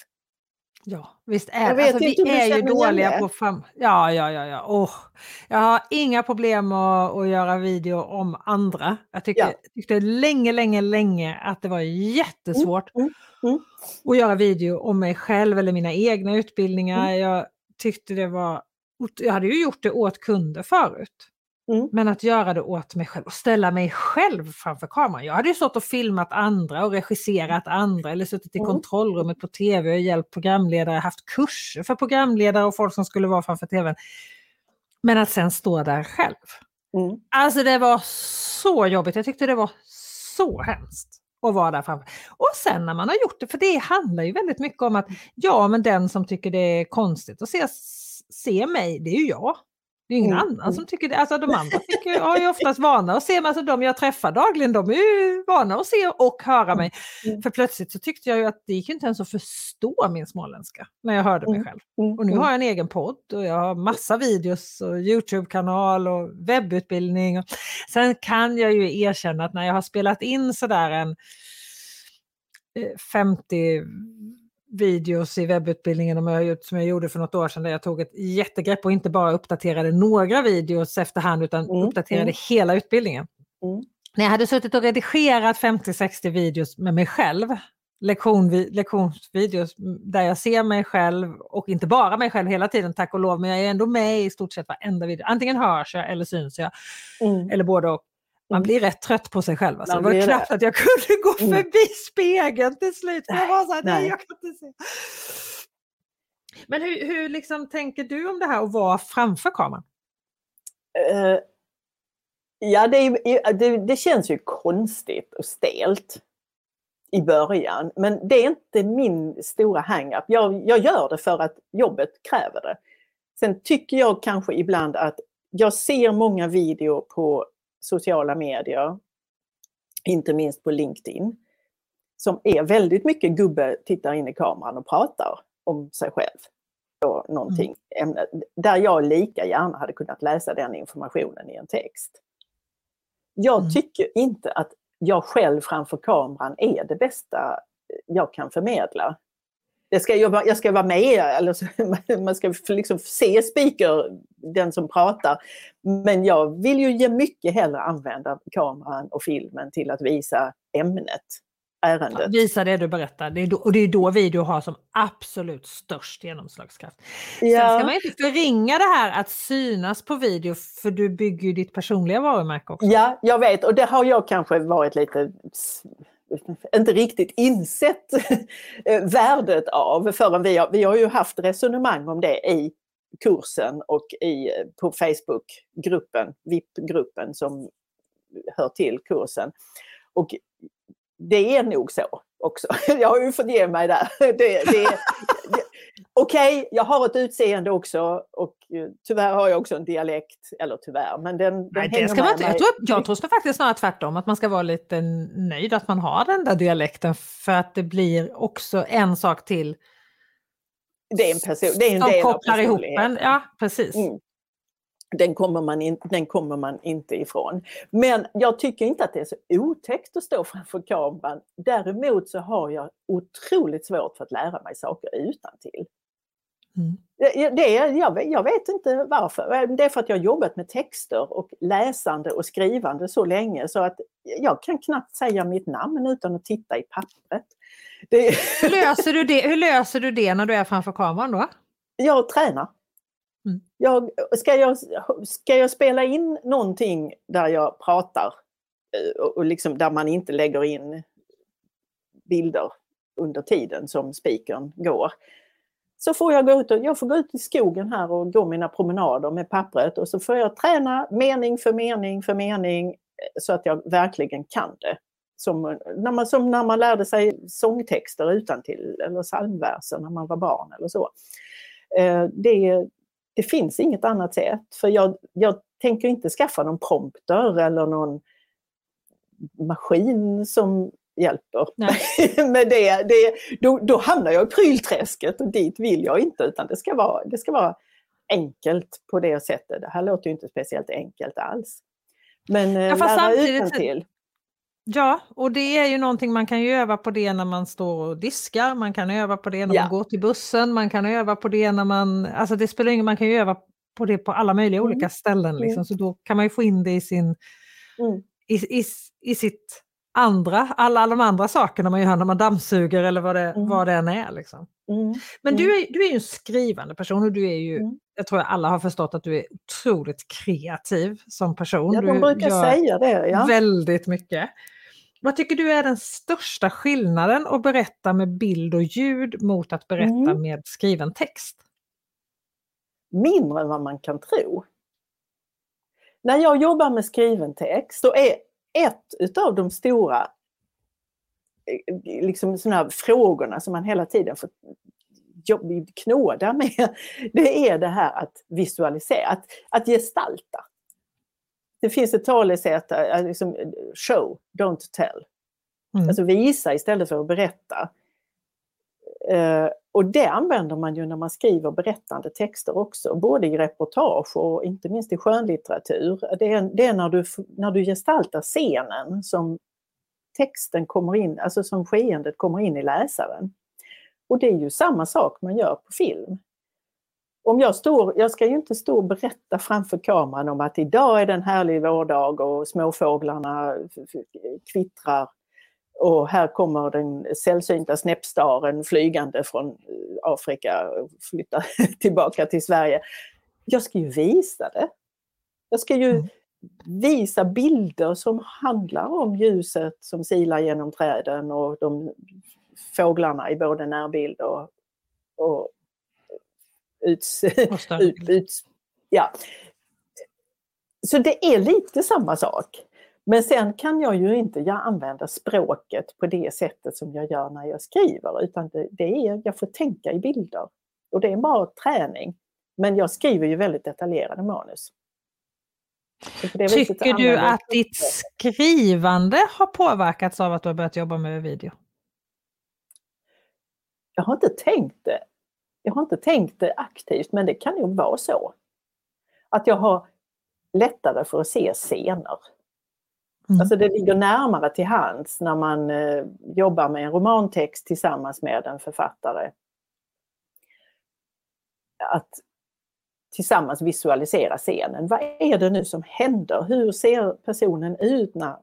Ja, visst är det. Alltså, vi är ju dåliga på fram... Ja, ja, ja. ja. Oh, jag har inga problem att, att göra video om andra. Jag tyckte, ja. tyckte länge, länge, länge att det var jättesvårt mm, mm, mm. att göra video om mig själv eller mina egna utbildningar. Mm. Jag tyckte det var... Jag hade ju gjort det åt kunder förut. Mm. Men att göra det åt mig själv och ställa mig själv framför kameran. Jag hade ju stått och filmat andra och regisserat andra eller suttit i mm. kontrollrummet på tv och hjälpt programledare, haft kurser för programledare och folk som skulle vara framför tvn. Men att sen stå där själv. Mm. Alltså det var så jobbigt, jag tyckte det var så hemskt att vara där framför. Och sen när man har gjort det, för det handlar ju väldigt mycket om att ja men den som tycker det är konstigt att se, se mig, det är ju jag. Det är ingen Mm, annan som tycker det. Alltså de andra tycker, har ju oftast vana att se mig, alltså de jag träffar dagligen, de är ju vana att se och höra mig. Mm. För plötsligt så tyckte jag ju att det gick inte ens att förstå min småländska när jag hörde mig Mm. själv. Mm, Och nu mm. har jag en egen podd och jag har massa videos och Youtube-kanal och webbutbildning. Och sen kan jag ju erkänna att när jag har spelat in sådär en eh, 50 videos i webbutbildningen om jag som jag gjorde för något år sedan där jag tog ett jättegrepp och inte bara uppdaterade några videos efterhand utan Mm, uppdaterade mm. hela utbildningen. Mm. När jag hade suttit och redigerat 50-60 videos med mig själv, lektion, lektionsvideos där jag ser mig själv och inte bara mig själv hela tiden tack och lov, men jag är ändå med i stort sett varenda video. Antingen hörs jag eller syns jag, Mm. eller både och. Man blir rätt trött på sig själv. Alltså. Det var knappt det. att jag kunde gå Mm. förbi spegeln till slut. Jag var så här, nej, nej. jag kan inte se. Men hur, hur liksom tänker du om det här att vara framför kameran? Eh, ja, det, är, det, det känns ju konstigt och stelt i början. Men det är inte min stora hang-up. Jag, jag gör det för att jobbet kräver det. Sen tycker jag kanske ibland att jag ser många videor på sociala medier, inte minst på LinkedIn, som är väldigt mycket gubbe tittar in i kameran och pratar om sig själv. Och någonting, ämne, där jag lika gärna hade kunnat läsa den informationen i en text. Jag Mm. tycker inte att jag själv framför kameran är det bästa jag kan förmedla. Det ska vara, jag ska vara med, eller så, man ska liksom se speaker, den som pratar. Men jag vill ju ge mycket hellre använda kameran och filmen till att visa ämnet, ärendet. Visa det du berättar. Det är då, och det är då video har som absolut störst genomslagskraft. Sen Ja. ska man inte förringa det här att synas på video för du bygger ju ditt personliga varumärke också. Ja, jag vet och det har jag kanske varit lite inte riktigt insett eh, värdet av förrän vi har, vi har ju haft resonemang om det i kursen och i, eh, på Facebookgruppen, VIP-gruppen som hör till kursen. Och det är nog så också. Jag har ju fått ge mig där. Det, det, Okej, jag har ett utseende också och eh, tyvärr har jag också en dialekt. Eller tyvärr, men den, den Nej, det ska man inte. Jag tror, jag tror faktiskt snarare tvärtom, att man ska vara lite nöjd att man har den där dialekten för att det blir också en sak till Det är en, person, det är en som del kopplar ihop en. Ja, precis. Mm. Den kommer, man in, den kommer man inte ifrån. Men jag tycker inte att det är så otäckt att stå framför kameran. Däremot så har jag otroligt svårt för att lära mig saker utan till. Mm. Det, det, jag, vet- jag vet inte varför. Det är för att jag har jobbat med texter och läsande och skrivande så länge så att jag kan knappt säga mitt namn utan att titta i pappret. Det, Hur, löser du det, hur löser du det när du är framför kameran då? jag tränar. Mm. Jag, ska, jag, ska jag spela in någonting där jag pratar eh, och, liksom där man inte lägger in bilder under tiden som speakern går. Så får jag gå ut, och, jag får gå ut i skogen här och gå mina promenader med pappret och så får jag träna mening för mening för mening eh, så att jag verkligen kan det. Som eh, när man, som när man lärde sig sångtexter utan till eller psalmverser när man var barn eller så. Det, det finns inget annat sätt. För jag, jag tänker inte skaffa någon prompter eller någon maskin som hjälper med det. det då, då hamnar jag i prylträsket och dit vill jag inte utan det ska vara, det ska vara enkelt på det sättet. Det här låter ju inte speciellt enkelt alls. Men ja, Ja, lära utantill. Ja, och det är ju någonting man kan ju öva på det när man står och diskar, man kan öva på det när Ja. man går till bussen, man kan öva på det när man, alltså det spelar ingen man kan ju öva på det på alla möjliga Mm. olika ställen liksom, Mm. så då kan man ju få in det i sin, Mm. i, i, i sitt andra, alla, alla de andra sakerna man gör när man dammsuger eller vad det, Mm. vad det än är. Liksom. Mm. Men Mm. du är, du är ju en skrivande person och du är ju, Mm. jag tror att alla har förstått att du är otroligt kreativ som person. Ja, du de brukar gör säga det. Ja. väldigt mycket. Vad tycker du är den största skillnaden att berätta med bild och ljud mot att berätta Mm. med skriven text? mindre än vad man kan tro. När jag jobbar med skriven text så är ett utav de stora eh, liksom såna frågorna som man hela tiden får knåda med, det är det här att visualisera, att, att gestalta. Det finns ett talesätt, eh, liksom, show, don't tell. Mm. Alltså visa istället för att berätta. Och det använder man ju när man skriver berättande texter också, både i reportage och inte minst i skönlitteratur. Det är, det är när, du, när du gestaltar scenen som texten kommer in, alltså som skeendet kommer in i läsaren. Och det är ju samma sak man gör på film. Om jag, står, jag ska ju inte stå och berätta framför kameran om att idag är det en härlig vårdag och småfåglarna kvittrar och här kommer den sällsynta snäppstaren flygande från Afrika och flyttar tillbaka till Sverige. Jag ska ju visa det. Jag ska ju mm. visa bilder som handlar om ljuset som silar genom träden och de fåglarna i både närbild och, och uts, ut, ut, ja. Så det är lite samma sak. Men sen kan jag ju inte jag använda språket på det sättet som jag gör när jag skriver utan det, det är, jag får tänka i bilder. Och det är bara träning. Men jag skriver ju väldigt detaljerade manus. Tycker du att ditt skrivande har påverkats av att du har börjat jobba med video? Jag har inte tänkt det. Jag har inte tänkt det aktivt men det kan nog vara så. Att jag har lättare för att se scener. Mm. Alltså det ligger närmare till hands när man eh, jobbar med en romantext tillsammans med en författare. Att tillsammans visualisera scenen. Vad är det nu som händer? Hur ser personen ut när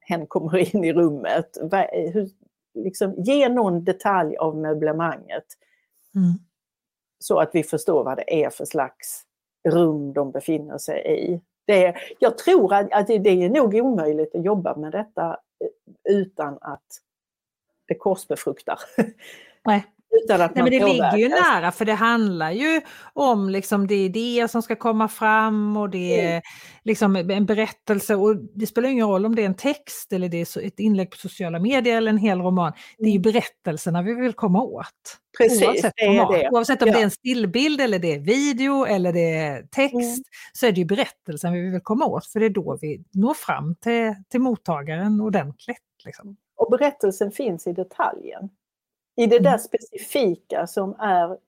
hen kommer in i rummet? Hur, liksom, ge någon detalj av möblemanget. Mm. Så att vi förstår vad det är för slags rum de befinner sig i. Det jag tror att, att det är nog omöjligt att jobba med detta eh, utan att det korsbefruktar. Nej. Utan att Nej, men det ligger ju nära för det handlar ju om liksom det idéer som ska komma fram och det är mm. liksom en berättelse och det spelar ingen roll om det är en text eller det är ett inlägg på sociala medier eller en hel roman. Det är ju mm. berättelserna vi vill komma åt. Precis, oavsett, det är det. oavsett om ja. det är en stillbild eller det är video eller det är text mm. så är det ju berättelsen vi vill komma åt för det är då vi når fram till, till mottagaren ordentligt. Liksom. Och berättelsen finns i detaljen i det där mm. specifika som är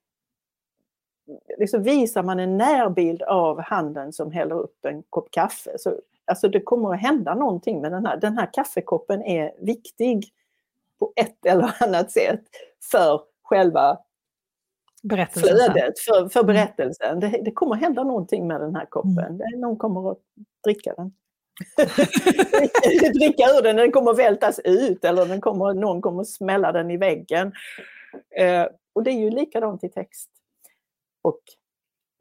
liksom visar man en närbild av handen som häller upp en kopp kaffe. Så, alltså det kommer att hända någonting med den här. Den här kaffekoppen är viktig på ett eller annat sätt för själva berättelsen. flödet, för, för mm. berättelsen. Det, det, kommer att hända någonting med den här koppen. Mm. Någon kommer att dricka den. dricka ur den, den kommer vältas ut eller den kommer, någon kommer smälla den i väggen. Eh, och det är ju likadant i text och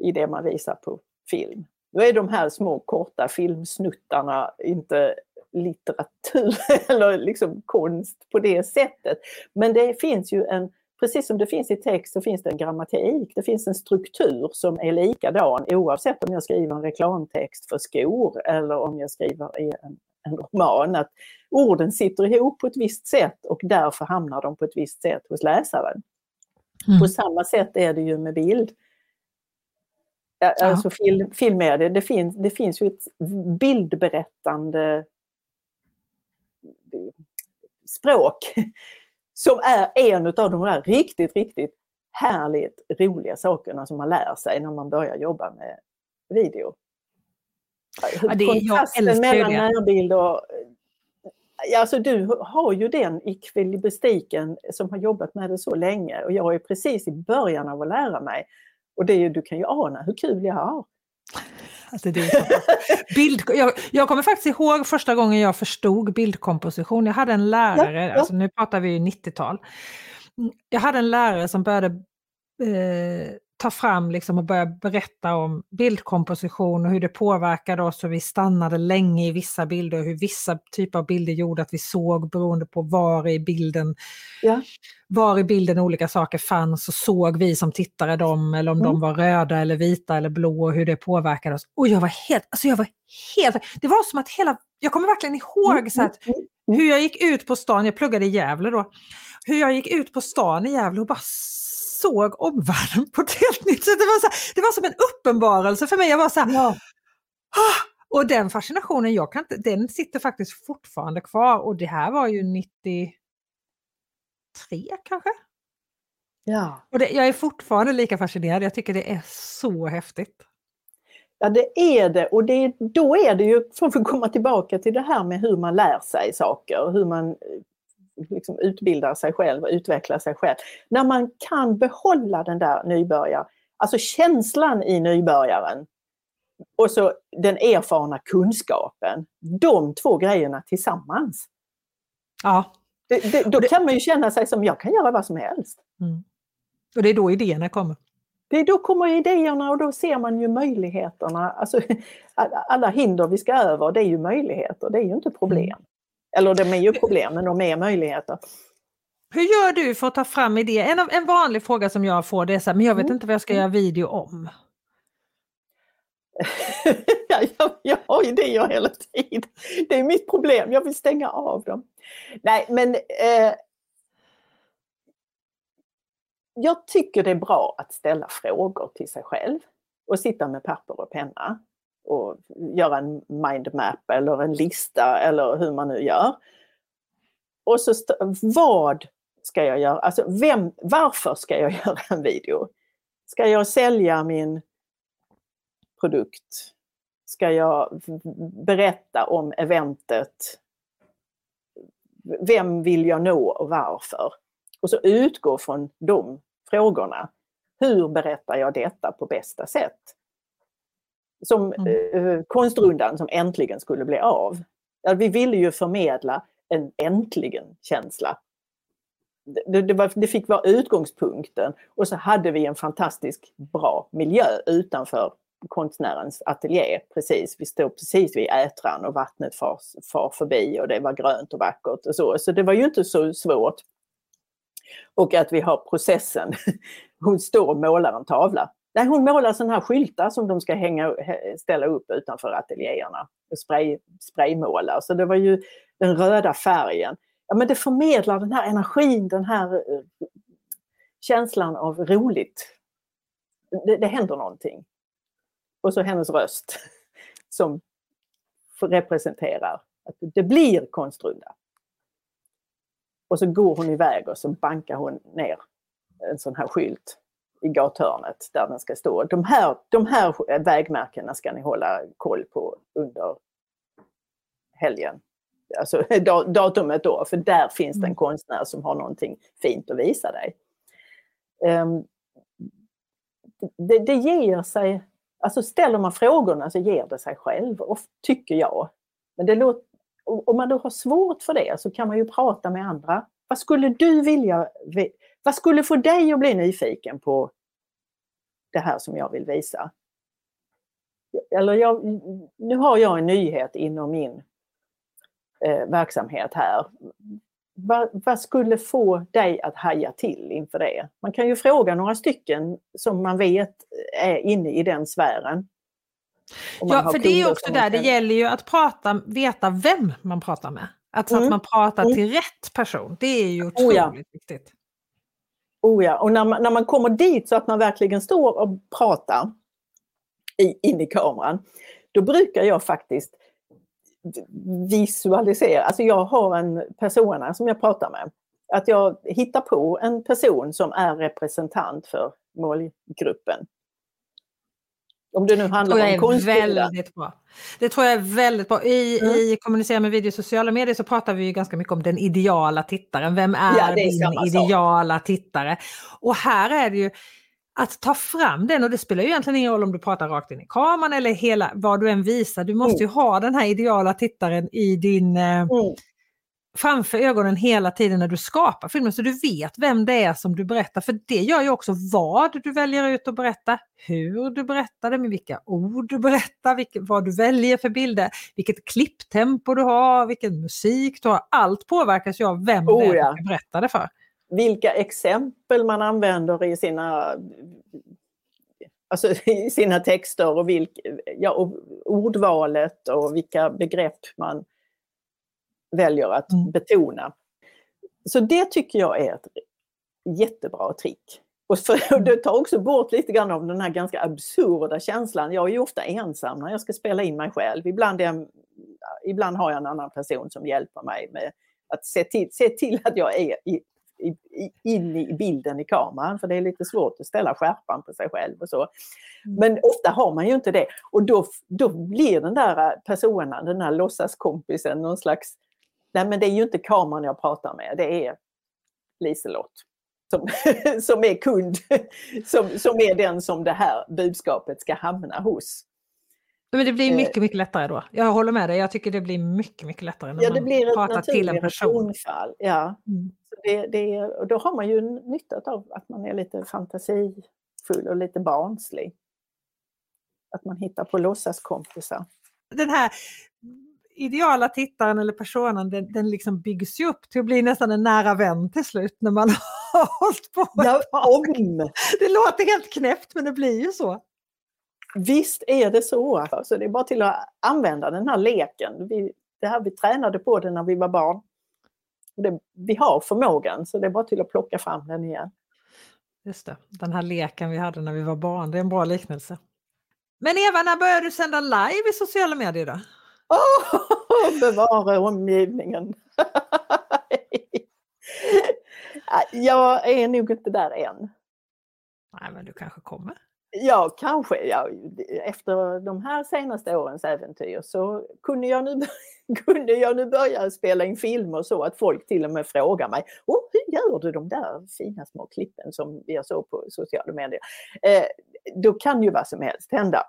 i det man visar på film. Då är de här små korta filmsnuttarna inte litteratur eller liksom konst på det sättet. Men det finns ju en precis som det finns i text så finns det en grammatik, det finns en struktur som är likadan oavsett om jag skriver en reklamtext för skor eller om jag skriver i en, en roman. Att orden sitter ihop på ett visst sätt och därför hamnar de på ett visst sätt hos läsaren. Mm. På samma sätt är det ju med bild. Alltså film, film är det, det finns, det finns ju ett bildberättande språk som är en av de här riktigt, riktigt härligt roliga sakerna som man lär sig när man börjar jobba med video. Ja, det, Kontrasten mellan närbild och... Alltså du har ju den i kvilibristiken som har jobbat med det så länge och jag är precis i början av att lära mig. Och det är, du kan ju ana hur kul jag har. Alltså det är Bild, jag, jag, kommer faktiskt ihåg första gången jag förstod bildkomposition. Jag hade en lärare, ja, ja. Alltså nu pratar vi 90-tal. Jag hade en lärare som började eh, ta fram liksom och börja berätta om bildkomposition och hur det påverkade oss och vi stannade länge i vissa bilder hur vissa typer av bilder gjorde att vi såg beroende på var i bilden ja. var i bilden olika saker fanns och såg vi som tittare dem eller om mm. de var röda eller vita eller blå och hur det påverkade oss. Och jag var helt, alltså jag var helt, det var som att hela, jag kommer verkligen ihåg mm. så att, mm, mm. hur jag gick ut på stan, jag pluggade i Gävle då, hur jag gick ut på stan i Gävle och bara såg omvärlden på ett helt nytt sätt. Det var, så här, det var som en uppenbarelse för mig. Jag var så här, Ja. "Ah!" Och den fascinationen, jag kan inte, den sitter faktiskt fortfarande kvar och det här var ju 93 kanske? Ja. Och det, jag är fortfarande lika fascinerad, jag tycker det är så häftigt. Ja det är det och det, då är det ju, för att komma tillbaka till det här med hur man lär sig saker, hur man liksom utbildar sig själv och utvecklar sig själv. När man kan behålla den där nybörjar, alltså känslan i nybörjaren och så den erfarna kunskapen, de två grejerna tillsammans. Ja, Det, det, då kan man ju känna sig som jag kan göra vad som helst. mm. och det är då idéerna kommer. Det är då kommer idéerna och då ser man ju möjligheterna. Alltså, alla hinder vi ska över, det är ju möjligheter, det är ju inte problem. Eller de är ju problem, men de är möjligheter. Hur gör du för att ta fram idéer? En, en vanlig fråga som jag får det är så här, men jag vet Mm. inte vad jag ska göra video om. Ja, jag, jag har idéer hela tiden. Det är mitt problem, jag vill stänga av dem. Nej, men eh, jag tycker det är bra att ställa frågor till sig själv och sitta med papper och penna och göra en mindmap eller en lista eller hur man nu gör. Och så vad ska jag göra? Alltså vem, varför ska jag göra en video? Ska jag sälja min produkt? Ska jag berätta om eventet? Vem vill jag nå och varför? Och så utgå från de frågorna. Hur berättar jag detta på bästa sätt? Som eh, konstrundan som äntligen skulle bli av. Ja, vi ville ju förmedla en äntligen-känsla. Det, det, var, det fick vara utgångspunkten och så hade vi en fantastisk bra miljö utanför konstnärens ateljé. Precis. Vi stod precis vid Ätran och vattnet far, far förbi och det var grönt och vackert och så. Så det var ju inte så svårt. Och att vi har processen. Hon står och målar en tavla. Nej, hon målar sådana här skyltar som de ska hänga, ställa upp utanför ateljéerna. Och spray, spraymåla. Så det var ju den röda färgen. Ja, men det förmedlar den här energin, den här eh, känslan av roligt. Det, det händer någonting. Och så hennes röst som representerar att det blir konstrunda. Och så går hon iväg och så bankar hon ner en sån här skylt i gathörnet där den ska stå. De här, de här vägmärkena ska ni hålla koll på under helgen. Alltså datumet då, för där finns det en konstnär som har någonting fint att visa dig. Um, det, det ger sig, alltså ställer man frågorna så ger det sig själv, och, tycker jag. Men det låter, om man då har svårt för det så kan man ju prata med andra. Vad skulle du vilja, vad skulle få dig att bli nyfiken på det här som jag vill visa? Eller jag, nu har jag en nyhet inom min eh, verksamhet här. Vad, vad skulle få dig att haja till inför det? Man kan ju fråga några stycken som man vet är inne i den sfären. Ja, för det är också där, det gäller ju att prata, veta vem man pratar med. Att, så att Mm. man pratar Mm. till rätt person, det är ju otroligt Oh ja. viktigt. Oh ja, och när man, när man kommer dit så att man verkligen står och pratar i, in i kameran, då brukar jag faktiskt visualisera, alltså jag har en persona som jag pratar med. Att jag hittar på en person som är representant för målgruppen. Om det nu Det handlar jag om konstbilder. väldigt bra. Det tror jag är väldigt bra. I, Mm. I kommunicera med video och sociala medier så pratar vi ju ganska mycket om den ideala tittaren. Vem är, Ja, det är din samma sak. ideala tittare? Och här är det ju att ta fram den och det spelar ju egentligen ingen roll om du pratar rakt in i kameran eller hela vad du än visar. Du måste ju ha den här ideala tittaren i din eh, Mm. Framför ögonen hela tiden när du skapar filmen så du vet vem det är som du berättar. För det gör ju också vad du väljer ut att berätta, hur du berättar det, med vilka ord du berättar, vilket, vad du väljer för bilder, vilket klipptempo du har, vilken musik du har. Allt påverkas ju av vem det Oh är ja. du ska berätta det för. vilka exempel man använder i sina, alltså i sina texter och, vilk, ja, och ordvalet och vilka begrepp man väljer att Mm. betona. Så det tycker jag är ett jättebra trick. Och för, det tar också bort lite grann av den här ganska absurda känslan. Jag är ju ofta ensam när jag ska spela in mig själv. Ibland, är, ibland har jag en annan person som hjälper mig med att se till, se till att jag är i, i, in i bilden i kameran. För det är lite svårt att ställa skärpan på sig själv och så. Mm. Men ofta har man ju inte det. Och då, då blir den där personen, den här låtsaskompisen, någon slags... Nej men det är ju inte kameran jag pratar med, det är Liselott som, som är kund, som, som är den som det här budskapet ska hamna hos. Men det blir eh. mycket, mycket lättare då. Jag håller med dig, jag tycker det blir mycket, mycket lättare när ja, det blir man pratar till en person. Tonfall, ja. Mm. Det, det, och då har man ju nytta av att man är lite fantasifull och lite barnslig. Att man hittar på låtsaskompisar. Den här ideala tittaren eller personen, den, den liksom byggs ju upp till att bli nästan en nära vän till slut när man har hållit på ett ja, om. Det låter helt knäppt men det blir ju så. Visst är det så. Så det är bara till att använda den här leken. Vi, det här vi tränade på det när vi var barn. Det, vi har förmågan så det är bara till att plocka fram den igen. Just det, den här leken vi hade när vi var barn, det är en bra liknelse. Men Eva, när började du sända live i sociala medier då? Oh, bevara omgivningen! jag är nog inte där än. Nej, men du kanske kommer? Ja, kanske. Ja, efter de här senaste årens äventyr så kunde jag, nu, kunde jag nu börja spela in filmer så att folk till och med frågar mig oh, hur gör du de där fina små klippen som jag såg på sociala medier? Eh, då kan ju vad som helst hända.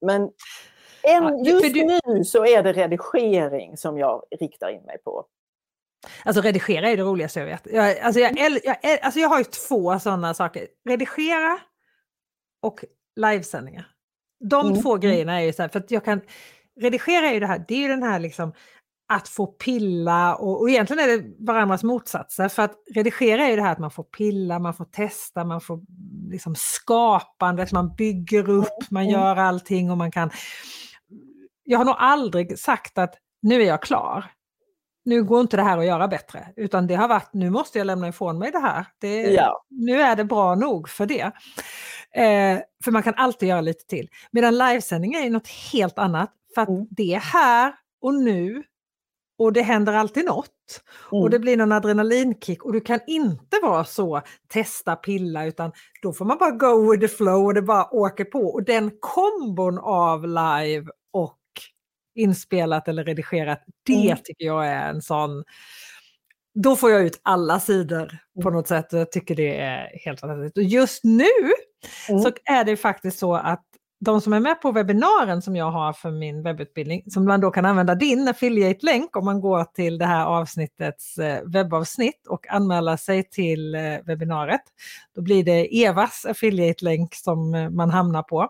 Men än, just du... nu så är det redigering som jag riktar in mig på. Alltså redigera är det roligaste jag vet. Jag, alltså, jag, jag, alltså jag har ju två sådana saker. Redigera och livesändningar. De mm. två mm. grejerna är ju så här, för att jag kan redigera är ju det här, det är ju den här liksom att få pilla och, och egentligen är det varandras motsatser för att redigera är ju det här att man får pilla, man får testa, man får liksom skapandet, man bygger upp, man mm. gör allting och man kan... Jag har nog aldrig sagt att nu är jag klar. Nu går inte det här att göra bättre, utan det har varit nu måste jag lämna ifrån mig det här. Det, ja. Nu är det bra nog för det. Eh, för man kan alltid göra lite till. Medan livesändning är något helt annat. För att mm. det är här och nu och det händer alltid något. Mm. Och det blir någon adrenalinkick och du kan inte vara så testa, pilla utan då får man bara go with the flow och det bara åker på. Och den kombon av live inspelat eller redigerat, det mm. tycker jag är en sån då får jag ut alla sidor på mm. något sätt och jag tycker det är helt fantastiskt. Och just nu mm. så är det faktiskt så att de som är med på webbinaren som jag har för min webbutbildning, som man då kan använda din affiliate-länk om man går till det här avsnittets eh, webbavsnitt och anmäla sig till eh, webbinariet. Då blir det Evas affiliate-länk som eh, man hamnar på.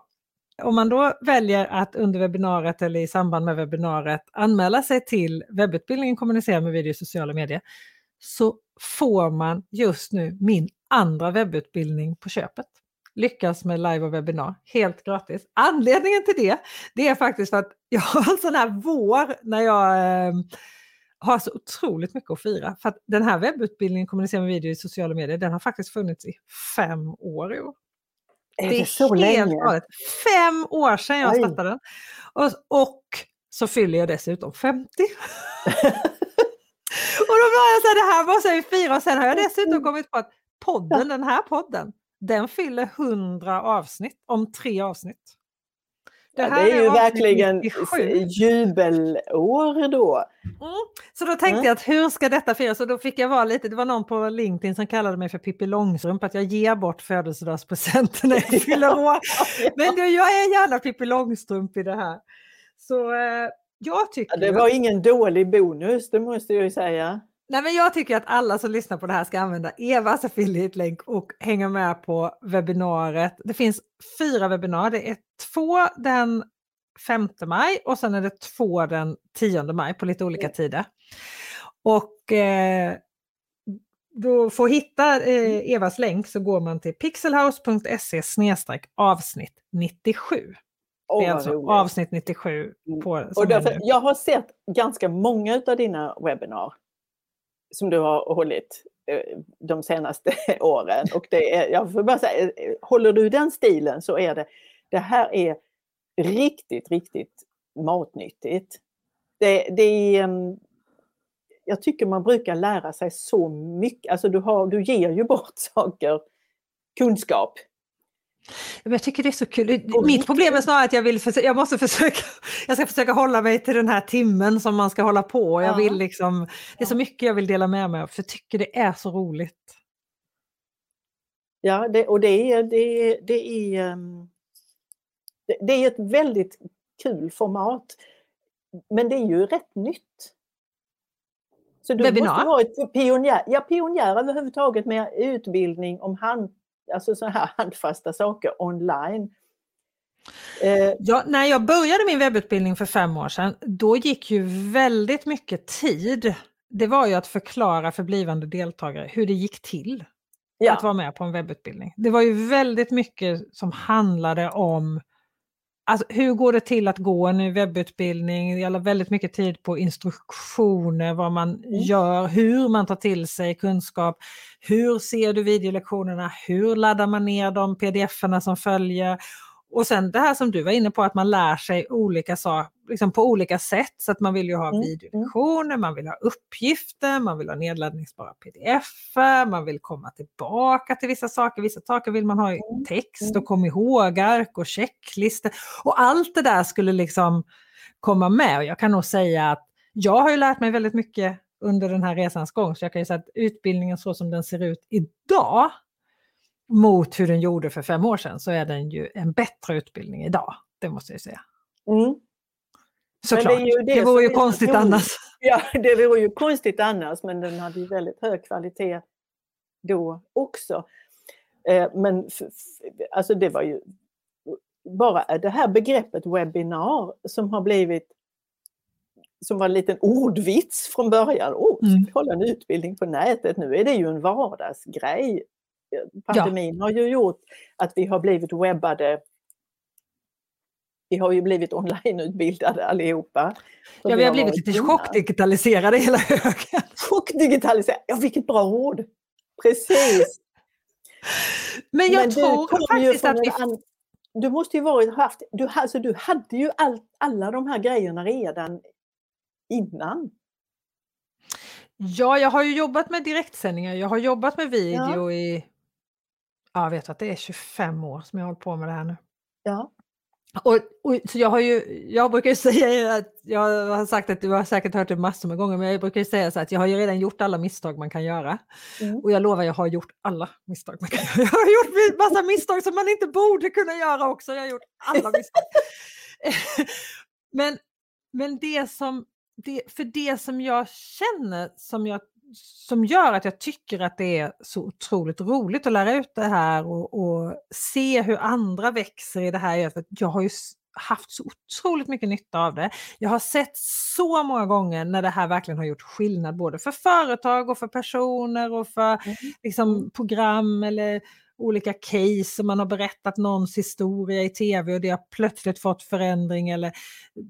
Om man då väljer att under webbinariet eller i samband med webbinariet anmäla sig till webbutbildningen Kommunicera med video i sociala medier så får man just nu min andra webbutbildning på köpet. Lyckas med live och webbinar helt gratis. Anledningen till det, det är faktiskt för att jag har en sån här vår när jag eh, har så otroligt mycket att fira. För att den här webbutbildningen Kommunicera med video i sociala medier, den har faktiskt funnits i fem år i år. Är det, är så länge? Galet. Fem år sedan jag startade den. Och, och så fyller jag dessutom 50. Och då var jag så här, det här måste vi fira och sen har jag dessutom kommit på att podden, den här podden, den fyller 100 avsnitt om tre avsnitt. Det, ja, det är, ju verkligen 97. jubelår då. Mm. Så då tänkte mm. jag att hur ska detta firas? Och då fick jag vara lite, det var någon på LinkedIn som kallade mig för Pippi Långstrump, att jag ger bort födelsedagspresenter när jag fyller år. Men jag är gärna Pippi Långstrump i det här. Så eh, jag tycker... Ja, det var ingen dålig bonus, det måste jag ju säga. Nej, men jag tycker att alla som lyssnar på det här ska använda Evas affiliate-länk och hänga med på webbinariet. Det finns fyra webbinarier. Det är två den 5 maj och sen är det två den 10 maj på lite olika tider. Och eh, då för att hitta eh, Evas länk så går man till pixelhouse.se avsnitt 97. Oh, det är alltså roligt. avsnitt 97. Mm. På, och därför, jag har sett ganska många av dina webbinar som du har hållit. Eh, de senaste åren. Och det är, jag får bara säga, eh, eh, håller du den stilen så är det, det här är riktigt, riktigt matnyttigt. Det, det är, ehm, jag tycker man brukar lära sig så mycket, alltså du, har, du ger ju bort saker, kunskap jag tycker det är så kul. Mitt problem är snarare att jag vill jag måste försöka, jag ska försöka hålla mig till den här timmen som man ska hålla på. Jag vill liksom, det är så mycket jag vill dela med mig av, för jag tycker det är så roligt. Ja, det, och det är, det, är, det, är, ehm, det är ett väldigt kul format. Men det är ju rätt nytt. Så du Webinar? måste vara ett pionjär, ja, pionjär överhuvudtaget med utbildning om hand, alltså så här handfasta saker online. Eh, ja, när jag började min webbutbildning för fem år sedan, då gick ju väldigt mycket tid. Det var ju att förklara för blivande deltagare hur det gick till ja. att vara med på en webbutbildning. Det var ju väldigt mycket som handlade om Alltså, hur går det till att gå en webbutbildning? Jag la väldigt mycket tid på instruktioner, vad man mm. gör, hur man tar till sig kunskap. Hur ser du videolektionerna? Hur laddar man ner de pdf-erna som följer? Och sen det här som du var inne på, att man lär sig olika saker liksom på olika sätt. Så att man vill ju ha mm. videolektioner, man vill ha uppgifter, man vill ha nedladdningsbara pdf man vill komma tillbaka till vissa saker. Vissa saker vill man ha i mm, text och mm. kom ihåg-ark och checklistor. Och allt det där skulle liksom komma med. Och jag kan nog säga att jag har ju lärt mig väldigt mycket under den här resans gång. Så jag kan ju säga att utbildningen så som den ser ut idag mot hur den gjorde för fem år sedan så är den ju en bättre utbildning idag. Det måste jag säga. Mm. Såklart, det, är ju det, det vore ju konstigt annars. Ja, det vore ju konstigt annars, men den hade ju väldigt hög kvalitet då också. Eh, men alltså det var ju bara det här begreppet webbinar som har blivit som var en liten ordvits från början. Oh, ska mm. hålla en utbildning på nätet? Nu är det ju en vardagsgrej. Pandemin ja. har ju gjort att vi har blivit webbade vi har ju blivit onlineutbildade allihopa. Ja, vi har blivit lite chockdigitaliserade hela högen. Chockdigitaliserade, ja vilket bra ord! Precis! Men jag Men tror faktiskt att vi... An... Du måste ju varit haft, du, alltså, du hade ju all, alla de här grejerna redan innan. Ja, jag har ju jobbat med direktsändningar, jag har jobbat med video ja. i, ja, vet att det är 25 år som jag har hållit på med det här nu. Ja. Och, och, så jag, har ju, jag brukar säga att, jag har sagt att du har säkert hört det massor med gånger, men jag brukar säga så att jag har ju redan gjort alla misstag man kan göra. Mm. Och jag lovar, jag har gjort alla misstag man kan göra. Jag har gjort massa misstag som man inte borde kunna göra också. Jag har gjort alla misstag. men, men det som, det, för det som jag känner som jag som gör att jag tycker att det är så otroligt roligt att lära ut det här och, och se hur andra växer i det här. För jag har ju haft så otroligt mycket nytta av det. Jag har sett så många gånger när det här verkligen har gjort skillnad både för företag och för personer och för mm. liksom, program eller olika case, man har berättat någons historia i tv och det har plötsligt fått förändring eller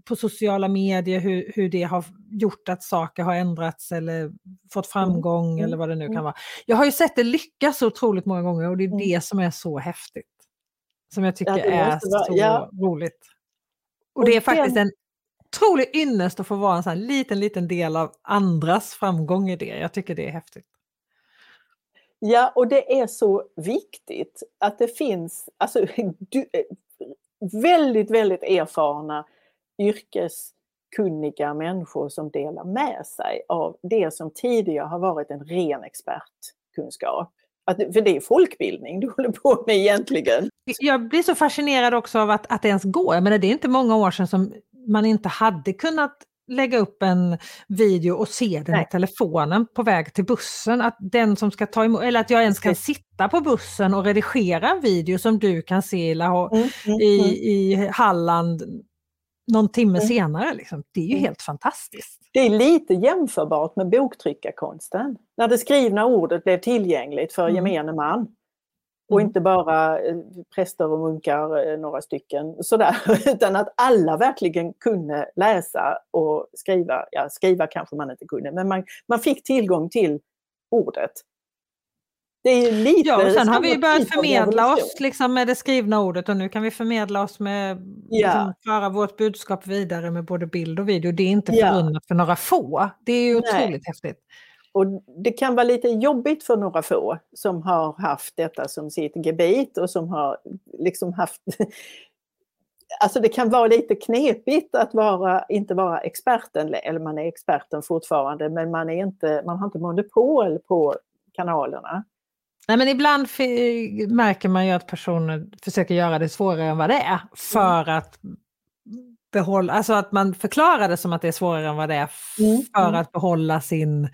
på sociala medier hur, hur det har gjort att saker har ändrats eller fått framgång mm. eller vad det nu kan mm. vara. Jag har ju sett det lyckas så otroligt många gånger och det är mm. det som är så häftigt. Som jag tycker ja, är så ja. roligt. Och, och det är faktiskt en otrolig ynnest att få vara en sån liten, liten del av andras framgång i det. Jag tycker det är häftigt. Ja, och det är så viktigt att det finns alltså, du, väldigt, väldigt erfarna yrkeskunniga människor som delar med sig av det som tidigare har varit en ren expertkunskap. Att, för det är folkbildning du håller på med egentligen. Jag blir så fascinerad också av att, att det ens går. Jag menar, det är inte många år sedan som man inte hade kunnat lägga upp en video och se den i telefonen på väg till bussen. Att den som ska ta emot, eller att jag ens kan sitta på bussen och redigera en video som du kan se i, mm, mm, i, mm. i Halland någon timme mm. senare. Liksom. Det är ju mm. helt fantastiskt. Det är lite jämförbart med boktryckarkonsten. När det skrivna ordet blev tillgängligt för mm. gemene man. Och inte bara eh, präster och munkar, eh, några stycken, sådär, utan att alla verkligen kunde läsa och skriva. Ja, skriva kanske man inte kunde, men man, man fick tillgång till ordet. Det är lite ja, och sen har vi börjat typ förmedla oss liksom med det skrivna ordet och nu kan vi förmedla oss med, Ja. liksom, föra vårt budskap vidare med både bild och video. Det är inte Ja. förunnat för några få. Det är ju otroligt häftigt. Och det kan vara lite jobbigt för några få som har haft detta som sitt gebit och som har liksom haft... Alltså det kan vara lite knepigt att vara, inte vara experten, eller man är experten fortfarande, men man, är inte, man har inte monopol på kanalerna. Nej, men ibland märker man ju att personer försöker göra det svårare än vad det är för att behålla, alltså att man förklarar det som att det är svårare än vad det är Mm, för mm. att behålla sin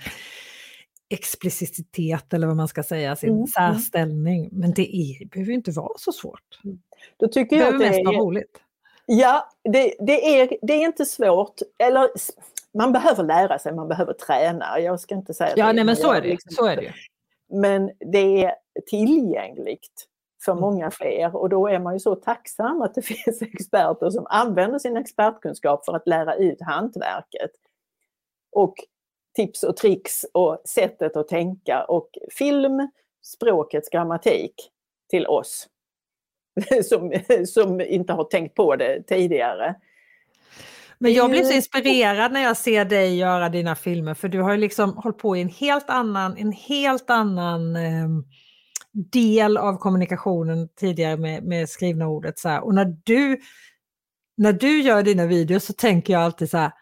explicititet eller vad man ska säga, sin Mm, mm. särställning. Men det är, behöver inte vara så svårt. Då tycker Det jag behöver det mest vara roligt. ja, det, det, är, det är inte svårt. Eller man behöver lära sig, man behöver träna. Jag ska inte säga Ja, det- nej, men så är det liksom Så är det. Men det är tillgängligt för Mm. många fler och då är man ju så tacksam att det finns experter som använder sin expertkunskap för att lära ut hantverket. Och tips och tricks och sättet att tänka och film, språkets grammatik till oss som, som inte har tänkt på det tidigare. Men jag blir så ju- inspirerad när jag ser dig göra dina filmer för du har ju liksom hållit på i en helt annan, en helt annan ehm, del av kommunikationen tidigare med, med skrivna ordet. Så här. Och när du, när du gör dina videos så tänker jag alltid så här,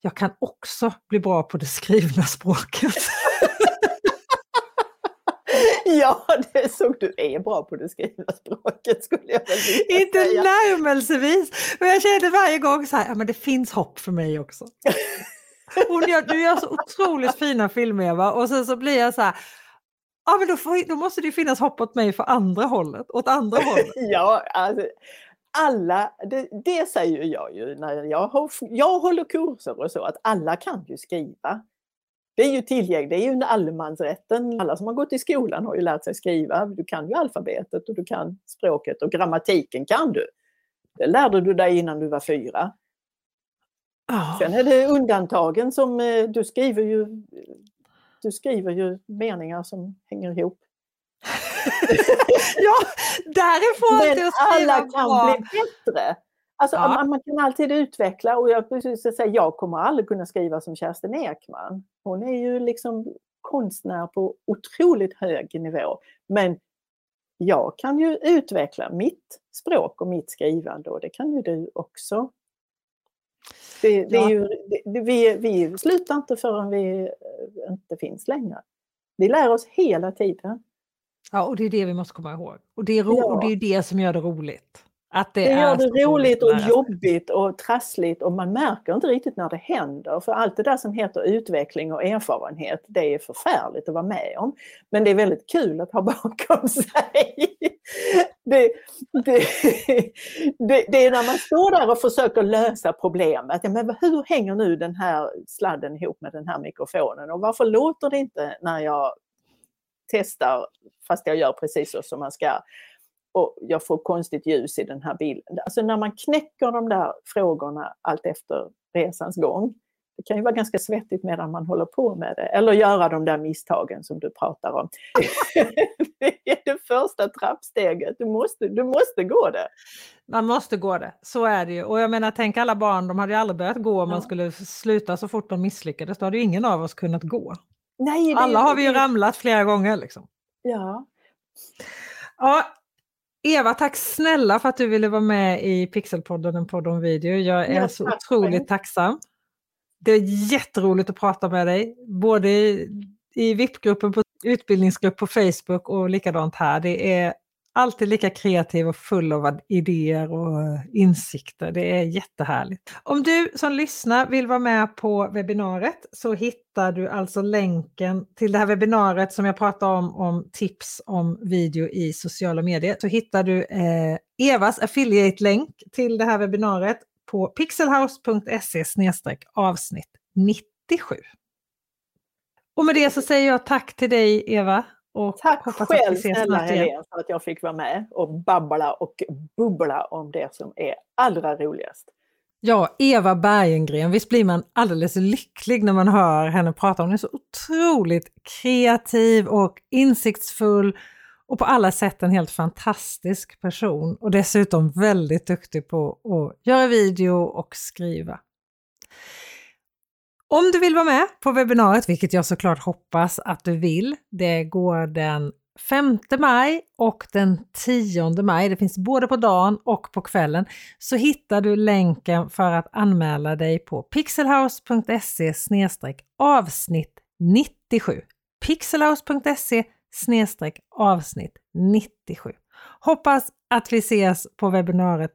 jag kan också bli bra på det skrivna språket. Ja, det är så du är bra på det skrivna språket skulle jag väl vilja Inte säga. närmelsevis, men jag känner varje gång så här, ja men det finns hopp för mig också. Hon gör, du gör så otroligt fina filmer Eva och sen så blir jag så här, ja men då, får, då måste det finnas hopp åt mig för andra hållet, åt andra hållet. Ja, alltså, alla, det, det säger jag ju när jag, har, jag håller kurser och så, att alla kan ju skriva. Det är ju tillgängligt, det är ju en allemansrätten. Alla som har gått i skolan har ju lärt sig skriva. Du kan ju alfabetet och du kan språket och grammatiken kan du. Det lärde du dig innan du var fyra. Ja. Sen är det undantagen som eh, du skriver ju du skriver ju meningar som hänger ihop. ja, därifrån till Men att skriva alla kan bra. bli bättre. Alltså, Ja. man, man kan alltid utveckla och jag, precis att säga, jag kommer aldrig kunna skriva som Kerstin Ekman. Hon är ju liksom konstnär på otroligt hög nivå. Men jag kan ju utveckla mitt språk och mitt skrivande och det kan ju du också. Det, det Ja. ju, det, det, vi, vi slutar inte förrän vi eh, inte finns längre. Vi lär oss hela tiden. Ja, och det är det vi måste komma ihåg. Och det är, ro- Ja. och det, är det som gör det roligt. Att det, Det gör det roligt och jobbigt och trassligt och man märker inte riktigt när det händer. För allt det där som heter utveckling och erfarenhet, det är förfärligt att vara med om. Men det är väldigt kul att ha bakom sig. Det, det, det, det är när man står där och försöker lösa problemet. Ja, men hur hänger nu den här sladden ihop med den här mikrofonen och varför låter det inte när jag testar fast jag gör precis så som man ska? och jag får konstigt ljus i den här bilden. Alltså när man knäcker de där frågorna allt efter resans gång. Det kan ju vara ganska svettigt medan man håller på med det. Eller göra de där misstagen som du pratar om. det är det första trappsteget. Du måste, du måste gå det. Man måste gå det, så är det ju. Och jag menar, tänk alla barn, de hade ju aldrig börjat gå om man Ja. skulle sluta så fort de misslyckades. Då hade ju ingen av oss kunnat gå. Nej, Alla har vi ju ramlat flera gånger. Liksom. Ja. Ja, Eva, tack snälla för att du ville vara med i Pixelpodden, en podd om video. Jag är Ja, så otroligt tacksam. Det är jätteroligt att prata med dig, både i, i VIP-gruppen, på utbildningsgrupp på Facebook och likadant här. Det är alltid lika kreativ och full av idéer och eh, insikter. Det är jättehärligt. Om du som lyssnar vill vara med på webbinariet så hittar du alltså länken till det här webbinariet som jag pratade om, om tips om video i sociala medier. Så hittar du eh, Evas affiliate-länk till det här webbinariet på pixelhouse.se avsnitt 97. Och med det så säger jag tack till dig Eva. Och Tack själv snälla. Helene för att jag fick vara med och babbla och bubbla om det som är allra roligast. Ja, Eva Bergengren, visst blir man alldeles lycklig när man hör henne prata. Hon är så otroligt kreativ och insiktsfull och på alla sätt en helt fantastisk person och dessutom väldigt duktig på att göra video och skriva. Om du vill vara med på webbinariet, vilket jag såklart hoppas att du vill, det går den 5 maj och den 10 maj, det finns både på dagen och på kvällen, så hittar du länken för att anmäla dig på pixelhouse.se avsnitt 97. pixelhouse.se avsnitt 97. Hoppas att vi ses på webbinariet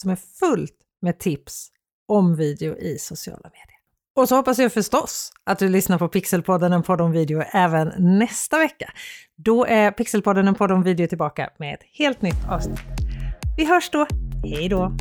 som är fullt med tips om video i sociala medier. Och så hoppas jag förstås att du lyssnar på Pixelpodden, en podd om video, även nästa vecka. Då är Pixelpodden, en podd om video tillbaka med ett helt nytt avsnitt. Vi hörs då. Hej då!